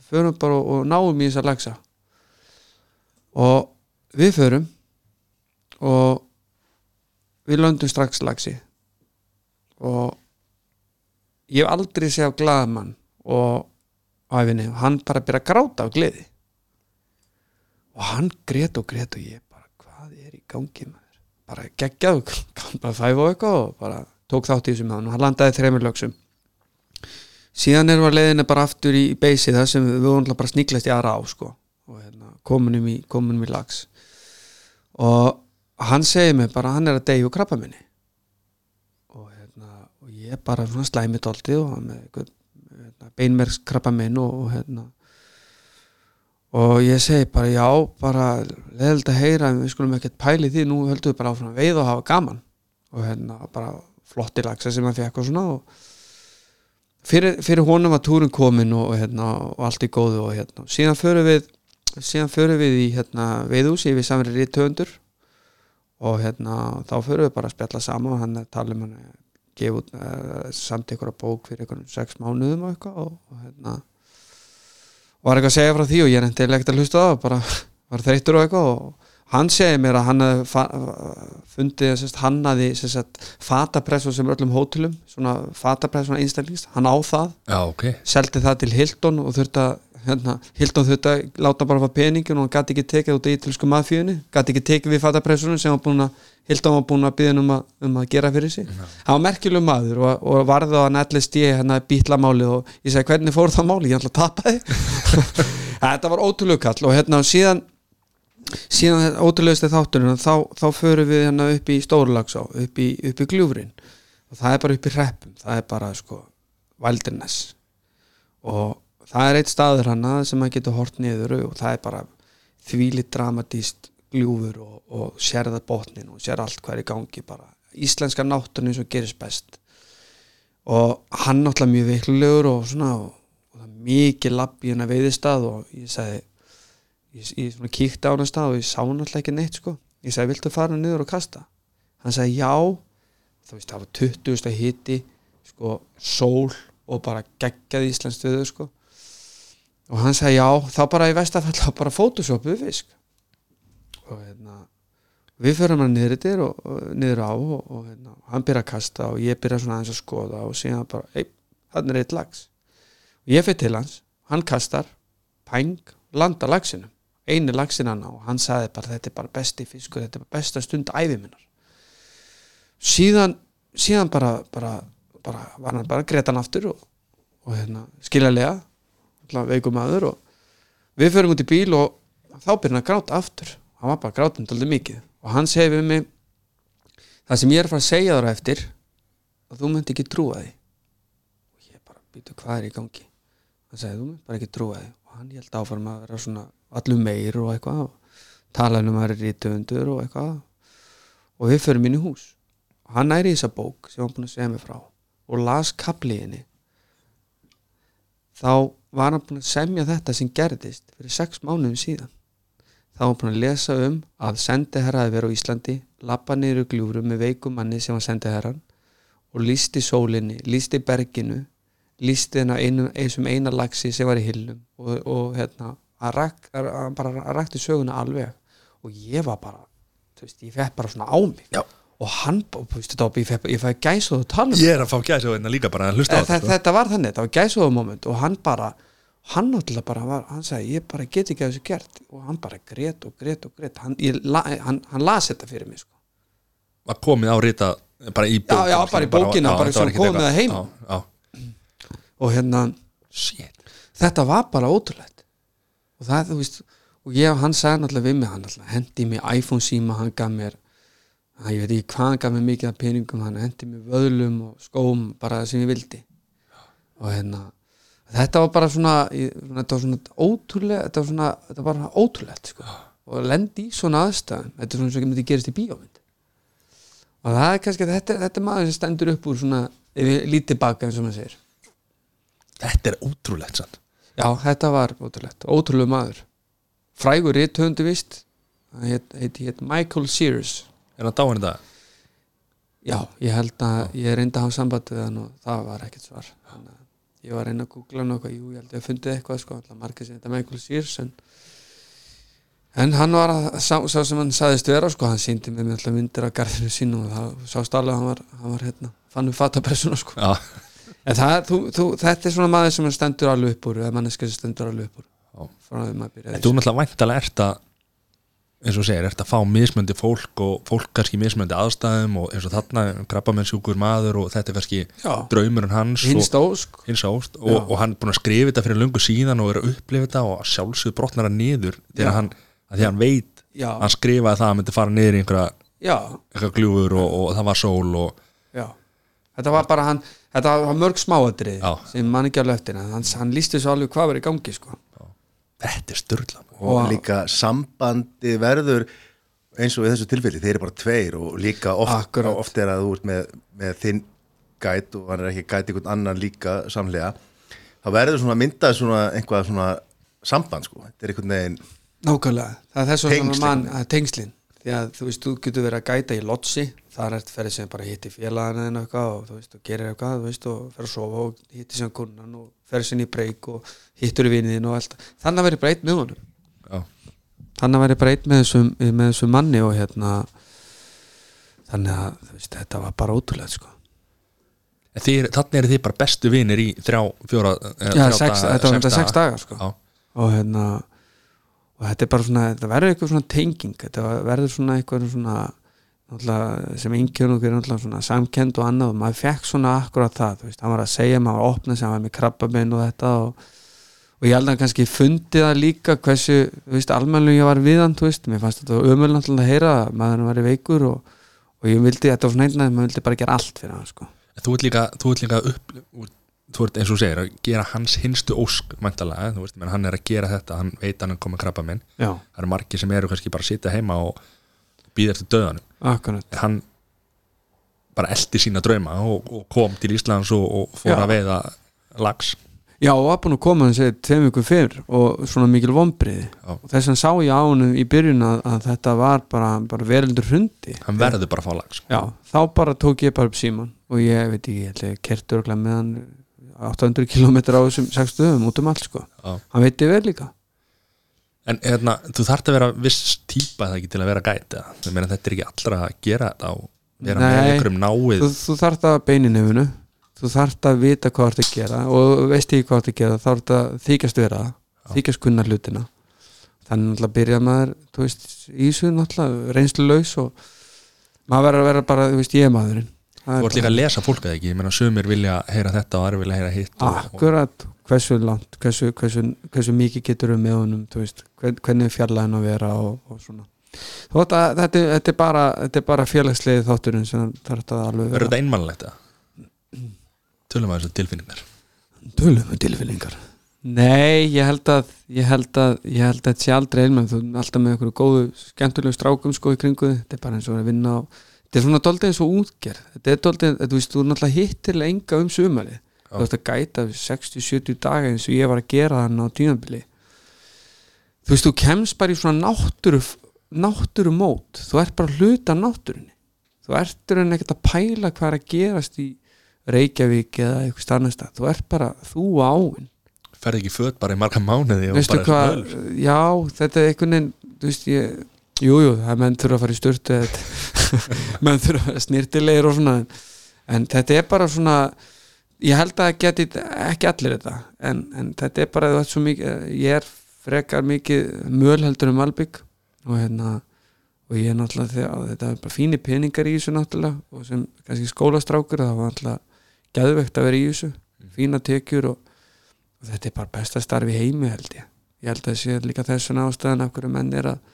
förum bara og, og náum í þess að lagsa og við förum og við löndum strax lagsi og ég hef aldrei séð á glaðamann og æfinni og hann bara byrja að gráta á gleði. Og hann grét og grét og ég bara hvað er í gangi maður? Bara geggjað og bara fæf og eitthvað og bara tók þátt í þessum með hann og hann landaði þreymur lögsum síðan erum við leiðinu bara aftur í beysi það sem við vorum bara sníklast í aðra á sko. Og hérna, komunum í, komunum í lags og hann segir mig bara hann er að deyja og krabba minni og, hérna, og ég er bara svona slæmið dóldi og hann með hérna, beinmerkskrabba minn og, og hérna. Og ég segi bara já, bara leðild að heyra en við skulum ekkert pæli því, nú höldum við bara áfram að veiða og hafa gaman. Og hérna bara flotti lagsa sem hann fekk og svona og fyrir, fyrir honum var túrin komin og, og hérna og allt í góðu og hérna. Síðan förum við síðan förum við í hérna veiðús yfir samri rítöfundur og hérna þá förum við bara að spjalla saman og hann tala um hann gefa út uh, samt ykkur að bók fyrir ykkur sex mánuðum og eitthvað og, og hérna var eitthvað að segja frá því og ég er endilega ekkert að hlusta það bara var þreytur og eitthvað og hann segi mér að hann fundið sérst, hann sérst, fatapressu sem öllum hótelum svona fatapressu, svona einstælings hann á það, Já, ok. Seldi það til Hilton og þurfti að hérna, þurfti að láta bara fá peningin og hann gæti ekki tekið út í ítalsku mafíunni gæti ekki tekið við fatapressunum sem Hilton var búin að byggja um, um að gera fyrir sig. Hann var merkjuleg maður og, og varði á að nætlist ég hérna bítlamáli og ég segi hvernig fór það máli, ég ætla að tapa þið þetta var ótrúlega kall og hérna síðan síðan ótrúlegasti þátturinn þá, þá förum við hérna upp í Stórlagsá upp í, í gljúfrin. Og það er bara upp í hreppum það er bara sko Wilderness. Og það er eitt staður hana sem maður getur hort niður og það er bara þvílitt dramatíst gljúfur og, og sérða botnin og sér allt hvað er í gangi bara. Íslenska náttúrun eins og gerist best. Og hann náttúrulega mjög veiklulegur og svona og, og mikið lapp í hennar veiðistað og ég sagði ég, ég kíkti á hann stað og ég sá náttúrulega ekki neitt sko. Ég sagði viltu fara niður og kasta? Hann sagði já. Þú veist það var 20. hiti sko sól og bara geggjað íslenskt viður sko og hann sagði já þá bara í vestafall þá bara photoshopu fisk. Og hérna við förum hann niður og, niður á og, og hérna, hann byrja að kasta og ég byrja svona aðeins að skoða og síðan bara, ei, hann er eitt lags og ég fyrir til hans, hann kastar pæng, landa lagsinum eini lagsin hann á. Og hann sagði bara þetta er bara besti fiskur, þetta er bara besta stund æfi minnar. Síðan síðan bara, bara, bara var hann bara gretan aftur og, og hérna, skiljalega veikum aður og við förum út í bíl og þá hann að gráta aftur. Hann var bara grátandi aldrei mikið. Og hann segi við mig það sem ég er að fara að segja þar eftir að þú myndi ekki trúa því. Og ég bara býtu hvað er í gangi? Hann segi þú myndi bara ekki trúa því. Og hann held áfram að vera svona allur meir og eitthvað og tala um að vera rítuundur og eitthvað. Og við förum inn í hús. Og hann næri í þessa bók sem hann búin að segja mig frá og las kapliðinni þá var hann búin að semja þetta sem gerðist fyrir sex mánuðum síðan þá var hann búin að lesa um að sendiherra að vera á Íslandi lappa niður í gljúru með veikum manni sem var sendiherran og lísti sólinni, lísti berginu lísti hennar einu, eins eina lagsi sem var í hillum og, og hérna að rak, að, að bara að rakti söguna alveg og ég var bara þú veist, ég fekk bara svona á mig Já. og hann, og, þú veist, ég fekk, ég fekk gæsa og tala um Ég er að fá gæsa og hérna líka bara að hlusta á þetta, þetta sko. þetta var þannig, þetta var gæsaðu moment og hann bara, hann náttúrulega bara var, hann sagði, ég bara get ekki að þessu gert. Og hann bara grét og grét og grét. Hann, la, hann, hann las þetta fyrir mig sko. Var komið á rita bara í bók Já, já, bara í bókina, bara þetta var sem ekkert komið það heim. Já, já, og hérna, shit. Þetta var bara ótrúlegt. Og það, þú veist og ég hann sagði náttúrulega við mig, hann hendi mér iPhone síma, hann gaf mér að ég veit ekki hvað hann gaf mér mikið af peningum hann hendi mér vöðlum og skóm bara sem ég vildi. Og hérna þetta var bara svona, þetta var svona ótrúlega, þetta var svona, þetta var bara ótrúlegt sko. og að lendi í svona aðstæðum. Þetta er svona sem ekki myndi gerist í bíómynd. Og það er kannski, þetta, þetta er maður sem stendur upp úr svona, lítið baka eins og maður segir. Þetta er ótrúlegt sann Já, þetta var ótrúlegt, ótrúlega maður. Frægur rithöndu vist hann heit, heit, heit Michael Sears. Er hann dáin þetta? Já, ég held að ég reyndi að hafa samband við hann og það var ekkert svar. Þannig að ég var að reyna að googla eitthvað, jú, ég held að ég fundið eitthvað sko, alltaf margir sem þetta Michael Sears en, en hann var að sá, sá sem hann saðist vera sko, hann síndi með mér alltaf myndir af garðinu sínu og það sást alveg að hann var, hann var hérna, fann við fatapressuna sko. Já, En það, þú, þú, þetta er svona maður sem stendur alveg upp úr eða manneska sem stendur alveg upp úr. Já. frá því maður byrjaði en þú náttúrulega væntalega ert að eins og segir, ert að fá mismöndi fólk og fólk kannski mismöndi aðstæðum og eins og þarna krabbamennsjúkur maður og þetta er kannski draumurinn hans hins og, ást Já. og, og hann er búin að skrifa þetta fyrir löngu síðan og er að upplifa þetta og sjálfsög brotnar hann niður þegar hann, hann veit já, hann skrifaði það að hann myndi fara niður í einhverja, gljúfur og, og það var sól og já, þetta var bara hann þetta var mörg smáatrið Já. sem mann ekki alveg eftir hann, hann lísti svo alveg hvað var í gangi sko. þetta er styrla og Og- líka sambandi verður eins og í þessu tilfelli, þeir eru bara tveir og líka oft, oft er að þú ert með, með þinn gæt og hann er ekki gæt einhvern annan líka samlega þá verður svona myndað svona einhvað svona samband sko, þetta er einhvern veginn nákvæmlega, það er þess Tengslin. mann að tengslin, því að þú veist, þú getur verið að gæta í lotsi, þar er ferði sem bara hitti félagana en eitthvað og þú veist, og gerir eitthvað, þú veist, og fer að sofa og hitti sem kunnan og fer sem í breyk og hittur í viniðin og allt. Þannig að verið breytt með honum þannig að verið breytt með þessum, með þessum manni og hérna þannig að veist, þetta var bara ótrúlega sko. Þannig eru þið bara bestu vinir í þrjá, fjóra eh, Já, þrjá sex, daga- þetta var þetta sex dagar sko. Og hérna og þetta er bara svona, þetta verður eitthvað svona tenging þetta verður svona eitthvað svona sem og náttúrulega svona samkend og annað og maður fekk svona akkurat það, þú veist, hann var að segja maður var að opna sem hann var með krabbabinn og þetta og, og ég held að hann kannski fundi það líka hversu, þú veist, almennilega ég var við hann, þú veist, mér fannst þetta ömul náttúrulega að heyra að maður var í veikur og, og ég vildi, þetta var svona einn að maður vildi bara gera allt fyrir hann, sko. Þú ert líka, þú ert líka upp þú ert eins og segir að gera hans hinstu ósk mæntalega, þú veist, menn hann er að gera þetta hann veit hann er komið krabba minn. Já, það eru margir sem eru kannski bara að sitja heima og býða eftir döðanum. Hann bara eldi sína drauma og, og kom til Íslands og, og fór Já. að veiða lags Já, og var búin að koma hann segið tveim vikur fyrr og svona mikil vombriði Já. og þess að sá ég á hann í byrjun að, að þetta var bara, bara vereldur hundi hann verður bara að fá lags Já, þá bara tók ég bara upp síman og ég veit ekki, ég ég kertur örglega með hann 800 km á þessum 6 stöðum út um allt sko Já. hann veit ég vel líka en hérna, þú þarft að vera viss típa það ekki til að vera gæt eða? Ég meina, þetta er ekki allra að gera þetta og vera með Nei. einhverjum náið þú, þú þarft að nefnu þú þarft að vita hvað þú ert að gera og veist ekki hvað þú ert að gera þá ert að þykjast vera það þykjast kunna hlutina. Þannig náttúrulega byrja maður þú veist, í þessu náttúrulega reynslu laus og maður verður að vera bara, þú veist, ég maðurinn. Það þú ert líka að lesa fólk eða ekki, ég meina sumir vilja heyra þetta og aðri vilja heyra hitt Akkurat, hversu langt hversu, hversu, hversu mikið getur við með honum veist, hvern, hvernig fjarlæðin að vera og, og svona. Þetta, þetta, er- þetta, er bara, þetta bara félagslegi þátturinn sem þarf þetta alveg verður þetta einmannlegt eða? Tölum að þessu tilfinningar. Tölum með tilfinningar. Nei, ég held að ég held að, ég held að þetta sé aldrei einmann þú er alltaf með einhverju góðu skemmtulegu strákum sko í kringu þig. þetta er bara eins og að vinna á þetta er svona doldið eins og útgerð. Þetta er doldið, þú veist, þú er náttúrulega hittir enga um sumarið, þú veist að gæta 60-70 daga eins og ég var að gera þann á tímabili. Þú veist, þú kemst bara í svona náttúru náttúru mót, þú ert bara hluta náttúrunni, þú ert en ekkert að pæla hvað er að gerast í Reykjavík eða eitthvað stannast þú ert bara, þú og áin. Ferði ekki föt bara í marga mánuði já, þetta er einhvern veginn þú veist, ég, jú, jú, það er menn þurfa að fara í styrtu menn þurfa að vera snirtilegir og svona en, en þetta er bara svona ég held að það geti ekki allir þetta en, en þetta er bara mikið, ég er frekar mikið möl heldur um Malbygg og hérna og ég er náttúrulega þegar, þetta er bara fínir peningar í þessu náttúrulega og sem kannski skólastrákur það var náttúrulega geðvegt að vera í þessu. Fína tekjur og, og þetta er bara besta starfi heimi held ég. Ég held að það sé líka þessan ástæðan af hverju menn er að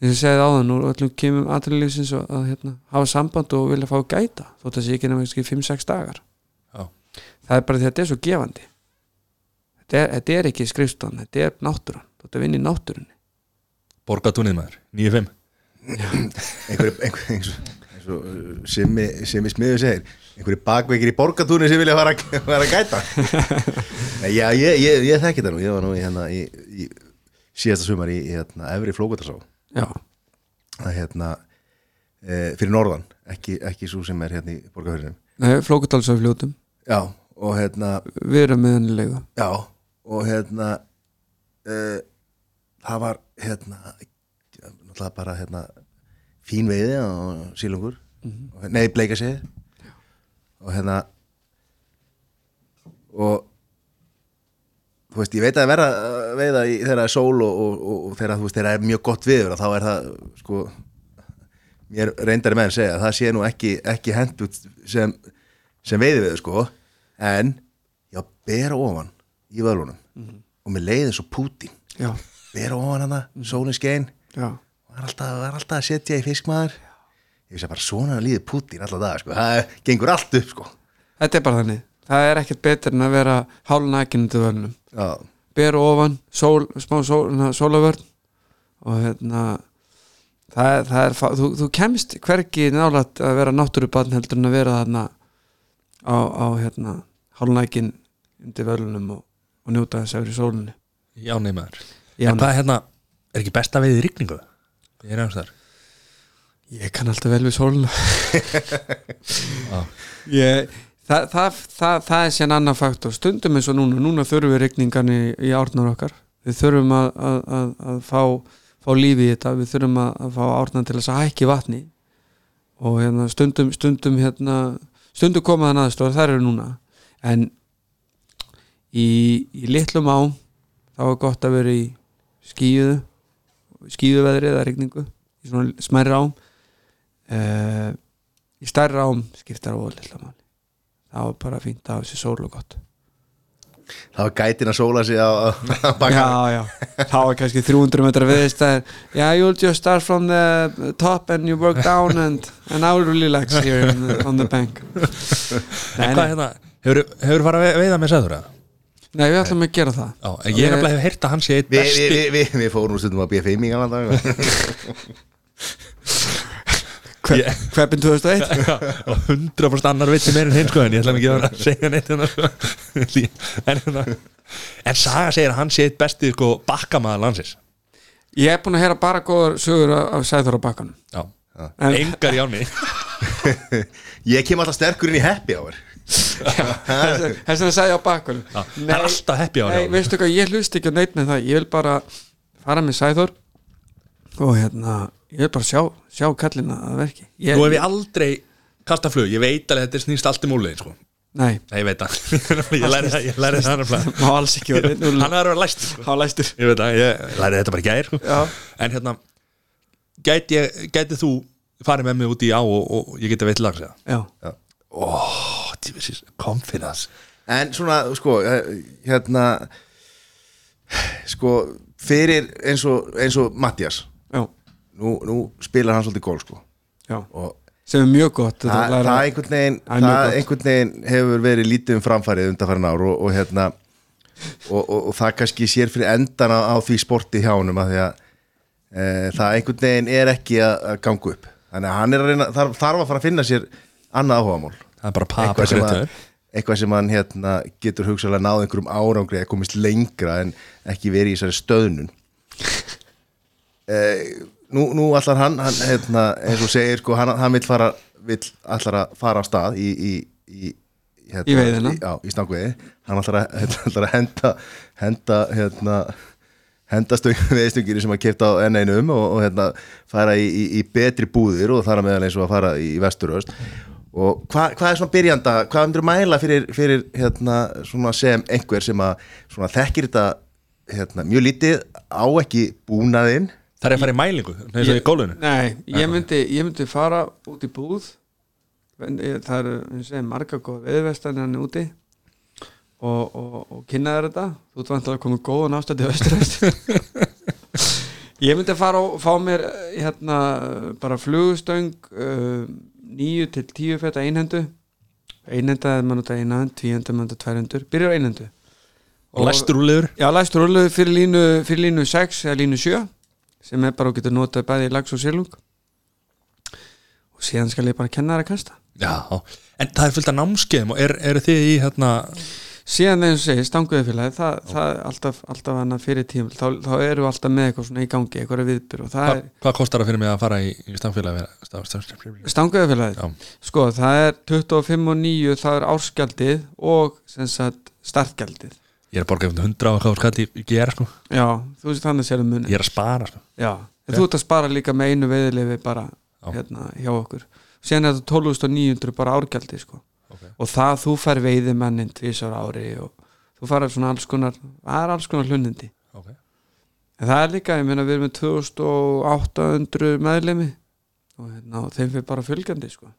eins og segið áðan úr öllum kemum aðrælífsins að, hérna, hafa samband og vilja fá gæta þótt að sé ekki nefnir 5-6 dagar. Já. það er bara þetta er svo gefandi. Þetta er, þetta er ekki skrifstofan þetta er náttúran, þú ert að vinna í náttúrunni. Borgatúnið maður, 9-5 einhverju einhver, eins og- Simmi, Simmi Smiður segir einhverju bakveikir í borgatúni sem vilja fara, fara að gæta. Já, ég, ég, ég þekki það nú. Ég var nú í, hérna, í, í síðasta sumar í, í hérna, Efri Flókutarsá já, að hérna e, fyrir norðan, ekki, ekki svo sem er hérna í borgarfyrinum Nei, flókudalsöf fljótum já, og hérna við erum með henni lega já, og hérna e, það var hérna náttúrulega bara hérna fín veiði á sílungur mm nei, bleika sig og hérna og þú veist, ég veit að vera að veiða í, þegar það er sól og, og, og, og þegar þú veist, þegar það er mjög gott viður þá er það, sko mér reyndari menn segja að það sé nú ekki, ekki hendut sem, sem veiði við, sko. En já, bera ofan í vöðlunum. Og mér leiði svo Pútín. Já, bera ofan hana, sólin skein. Já, var alltaf, var alltaf að setja í fiskmaður ég veist að bara svona líði Pútín alltaf dag, sko, það gengur allt upp, sko. Þetta er bara þannig. Það er ekkert betur en að vera hálnækinn til vörnum Já, beru ofan, sól, smá sól, sólavörn og hérna það er, það er þú, þú kemst hvergi nálægt að vera náttúrubarn heldur en að vera þarna á, á hérna hálnækin undir vörlunum og, og njóta þess að vera í sólunni Já, Já, En hvað hérna, er ekki best að veið í rigningu? Ég er þar? Ég kann alltaf vel við sóluna Já. ég, það, það, það, það er sérn annar faktor. Stundum eins og núna, núna þurfum við rigningan í, í árnar okkar. Við þurfum að, að, að, að fá, fá lífi í þetta, við þurfum að, fá árnar til þess að hækki vatni. Og hérna, stundum stundum, hérna, stundum komaðan aðstóð þær eru núna. En í, í litlum ám þá er gott að vera í skíuðu skíuveðri eða rigningu í svona smærri ám uh, í stærri ám skiptar ólega máli. Þá er bara fínt að hafa sér sól og gott. Það var gætin að sóla sig á, á, baka já, já, þá er kannski 300 metra viðstæðir yeah, you'll just start from the top and you work down and, and I will relax here on the, on the bank. En hvað hérna, hefur, hefur farið að veiða með sæður það? Nei, við ætlum að gera það. Já, ég er nefnilega hef heyrt að hann sé eitt Við besti. vi, vi, vi, vi fórum stundum að B5 í gamla dag Hve, Hvepin 2001 Já, og 100% annar veit sem er en hinn sko en ég ætla ekki að vera að segja neitt hérna, sko. en, hérna, en Saga segir að hann sé eitt besti sko, bakkamaður landsins. Ég er búin að heyra bara góður sögur af, af sæður á bakkanum. Já, En- engar í áni Ég kem alltaf sterkur inn í happy hour þess að segja á bakkanum Það er alltaf happy á Nei, veistu hvað, ég hlust ekki að neitt með það. Ég vil bara fara með Sæþór og hérna, ég vil bara sjá sjá kallina að verki. Ég, Nú hef ég aldrei kasta flug, ég veit alveg að þetta snýst allt í múli sko. Nei, Nei, ég veit það. Ég læri það, ég læri það nefnilega. má alls ekki vera Hann er að vera læst sko. Há læstur. Ég veit það, ég læri þetta bara gær sko. Já, En hérna gæti, ég, gæti þú farið með mig út í á og, og ég geti veit lags eða? Já, Ó, djúfisins, confidence. En svona, sko, eh, hérna Sko, fyrir eins og, eins og Mattias já, Nú, nú spilar hann svolítið gól, sko. Já. Og sem er mjög gott það, að læra- það einhvern veginn Það er það einhvern veginn hefur verið lítið um framfærið undanfærin ár og, og hérna og, og, og það kannski sér fyrir endan á, á því sporti hjá honum að því að e, það einhvern veginn er ekki að, að ganga upp. Þannig að hann er að reyna, þarf, þarf að fara að finna sér annað áhugamál Það er bara pappa eitthvað eitthvað sem hann hérna, getur hugsaðlega náð einhverjum árangri eða komist lengra en ekki verið í þessari stöðnun. Eh, nú, nú allar hann, hann hérna, eins og segir sko, hann, hann vill fara vill allar að fara á stað í, í, í, hérna, Í veiðina. í, já, í stangveiði hann allar að, hérna, ætlar að henda henda hérna henda veiðstungir sem að kipta á enn einu um og, og hérna fara í, í, í betri búðir og þar að meðal eins og að fara í vesturöst og hva, hvað er svona byrjanda hvað myndir mæla fyrir, fyrir hérna, svona sem einhver sem að svona, þekkir þetta hérna, mjög lítið á ekki búnaðinn? Það er að fara í mælingu, eins og í gólunum Nei, ég myndi, ég myndi fara út í búð. Ég- það eru, eins og segir, marga góð veðvestanir hann úti. Og, og, og kynna þér þetta. Þú ert vantilega að koma góðan ástætti austuröst ég myndi fara og fá mér eh, hérna bara flugustöng uh, nýju til tíu feta einhendu einhenda er mann út að eina hönd tvíhendu mann út að tværhendur, byrjar á einhendu Og læstur úrlegur Já, læstur rulluð fyrir línu, fyrir línu 6 eða línu 7 sem er bara og getur notað bæði í lags og sérlung og síðan skal ég bara kenna þær að kasta. Já, en það er fullt af námskeiðum og er, eru þið í hérna síðan eins og segir, stanguðufélagi það, það er alltaf, alltaf hana fyrir tím þá, þá eru við alltaf með eitthvað svona í gangi eitthvað viðbyr og það hva, er Hvað kostar það fyrir mig að fara í, í stanguðufélagi Já, sko, það er 25 og 9 það er ársgjaldið og sagt startgjaldið. Ég er að borga um 100 og hvað skall ég gera sko. Já, þú veist þannig sér um munni Ég er að spara sko. Já, en þú ert að spara líka með einu veiðilefi bara hérna hjá okkur. Síðan er þetta 12.900 bara árgjaldi sko. Okay. og það þú fær veiðimennin tvisar ári og þú fær svona alls konar það er alls konar hlunnindi Okay. en það er líka, ég meina við erum með 2800 meðlemi og, hérna, og þeim fyrir bara fylgjandi sko.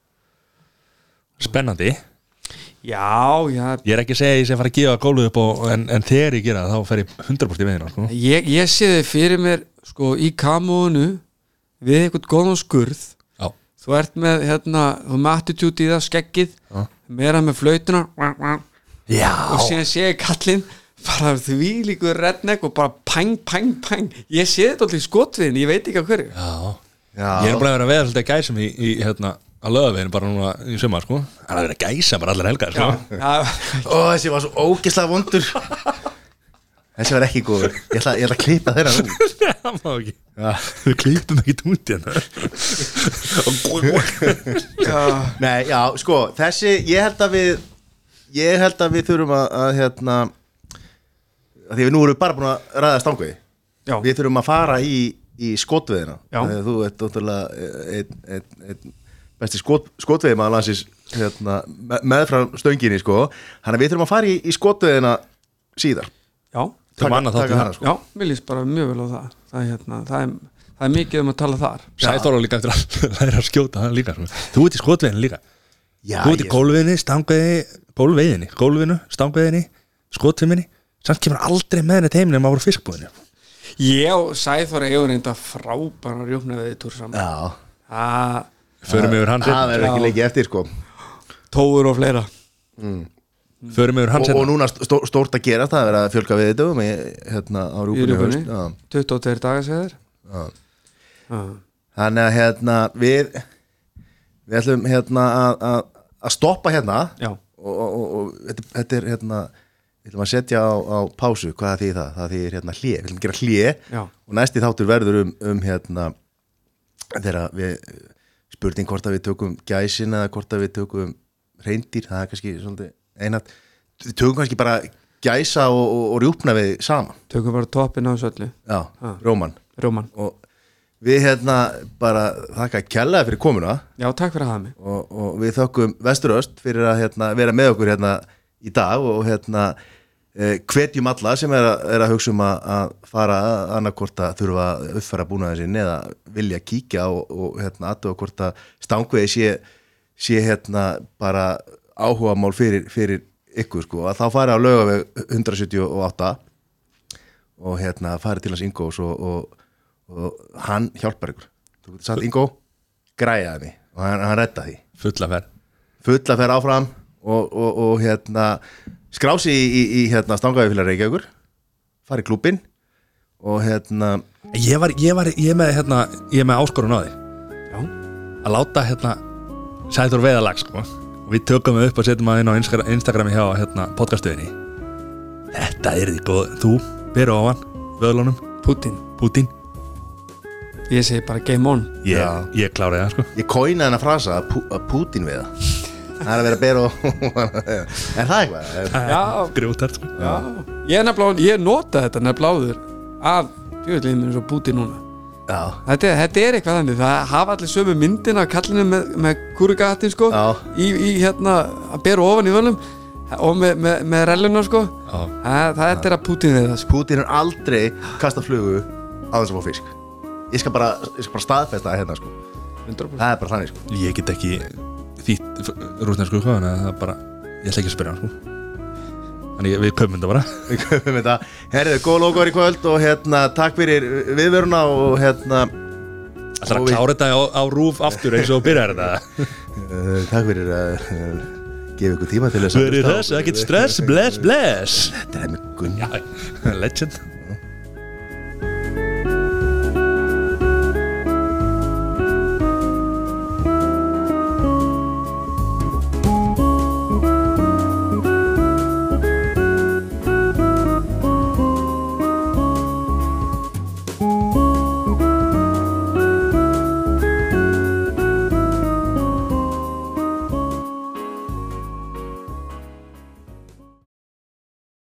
Spennandi Já, já Ég er ekki að segja að ég sé að fara að gefa gólu upp og, en, en þegar ég gera það þá fer ég 100% í veðina sko. ég, ég sé þið fyrir mér sko í kamónu við eitthvað góðan skurð þú ert með hérna, þú með attitude í það, skeggið meira með flautuna. Já. Og síðan sé ég kallinn bara því líkur redneck og bara pæng, pæng, pæng. Ég sé þetta alltaf í skotviðin, ég veit ekki að hverju. Já. Já. Ég er bara að vera að veða svolítið gæsum í, í hérna að lögaveginu bara núna í sumar sko. Það er að vera gæsa bara allar helgar sko. Já, Ó, þessi var svo ógislega vondur Þessi var ekki góður. Ég ætla, ég ætla að klippa þeirra nú Það má ekki. Við klípum ekki út hérna. Já, Nei, já, sko, þessi Ég held að við Ég held að við þurfum að, að hérna að Því við nú erum bara búin að ræða stanguði já, Við þurfum að fara í, í skotveðina. Já. Þegar Þú ert ótrúlega einn ein, ein, besti skot, skotveði maður landsins hérna, me- meðfram stönginni sko. Þannig að við þurfum að fara í, í skotveðina síðar. Já, Tökum annað þátt í taka það. sko. já, mér líst bara mjög vel á það. Það er, hérna, það er, það er mikið um að tala þar. Sæþór á líka eftir að læra að skjóta það líka sko. Þú ert í skotveginu líka. Já, Þú ert í gólfiðinni, stangveiði Gólfiðinni, gólfinu, stangveiðinni Skotfiminni Samt kemur aldrei með henni teiminu um að voru fiskbúðinu ég og Sæþór eigum reynda frábæra rjúpnaðið túr saman. Já, það, Förum yfir hans það verður ekki Já. leikið eftir sko. Tóur og fleira. Hans og, og núna stó, stórt að gera það að vera að fjölga við þetta hérna á rúkunni í rjúpunni, haust. Já. 22 dagar segir Já. já, þannig að hérna við við ætlum hérna að- að að stoppa hérna. Og, og, og, og þetta, þetta er hérna við ætlum að setja á, á pásu hvað þýðir það, það þýðir hérna hlje, við ætlum að gera já, og næsti þáttur verður um, um hérna þegar við spurning hvort að við tökum gæsin eða hvort að við tökum reyndýr, það er kannski svolítið einat, við tökum kannski bara gæsa og, og, og rjúpna við saman. Tökum bara toppin á þessu öllu. Já, Ha. Róman. Róman, og við hérna bara þakka kjallaði fyrir komuna. Já, takk fyrir að hafa mig. Og, og við þökkum Vesturöst fyrir að hérna, vera með okkur hérna í dag og hérna eh, hvetjum alla sem er að, er að hugsa um að, að fara annarkvort að þurfa að uppfæra búnaðin sinni eða vilja kíkja og, og hérna aðtöfa hvort að stangvegi sé, sé hérna bara áhuga mál fyrir, fyrir ykkur sko. Að þá fara á lögaveg 178 og hérna fara til hans Ingós og, og, og hann hjálpar ykkur. Þú getur sagt Ingó, græjaði mig og hann, hann redda því. Fulla ferð. Fulla fer áfram og, og, og hérna skrási í, í, í hérna stangaðifélag Reykjavíkur fari í klúbin og hérna Ég var, ég var, ég með hérna Ég með áskorun á því já, Að láta hérna Sæþór veðalag sko við tökum við upp og setjum að inn á Insta- Instagrami hjá hérna podcastöðinni Þetta er því góð Þú, beru á hann, vöðlunum, Putin Putin ég segi bara game on. Ég, Já. ég kláraði það sko. Ég kóinaði hennar frasa að, Pú, að Putin við það. Það er að vera að bera og er það eitthvað? Er, já, Grjótart sko. Já, ég er nefnilega ég nota þetta nefnilega áður. Af djúvillin minn svo Putin núna þetta, þetta er eitthvað þannig, það hafa allir sömu myndin af kallinu með, með kúrugatin sko í, í hérna að bera ofan í völum og með, með, með relluna sko. Já. það, það er að Putin við það sko. Putin er aldrei kasta flugu á þess að fá fisk. Ég skal bara, ég skal bara staðfesta það hérna sko. 100% það er bara þannig sko. Ég get ekki þýtt rúsnesku sko Þannig að það er bara Ég ætla ekki að spyrja hann sko Þannig við köpum þetta bara. Við köfum þetta. Herriðu, góð logoður í kvöld og hérna takk fyrir viðvöruna og hérna Það er að klára þetta á, á rúf aftur eins og byrjar þetta? Uh, takk fyrir að uh, gefa ykkur tíma til þess að Fyrir þess, ekkert stress, bless, bless. Þetta er með gunn legend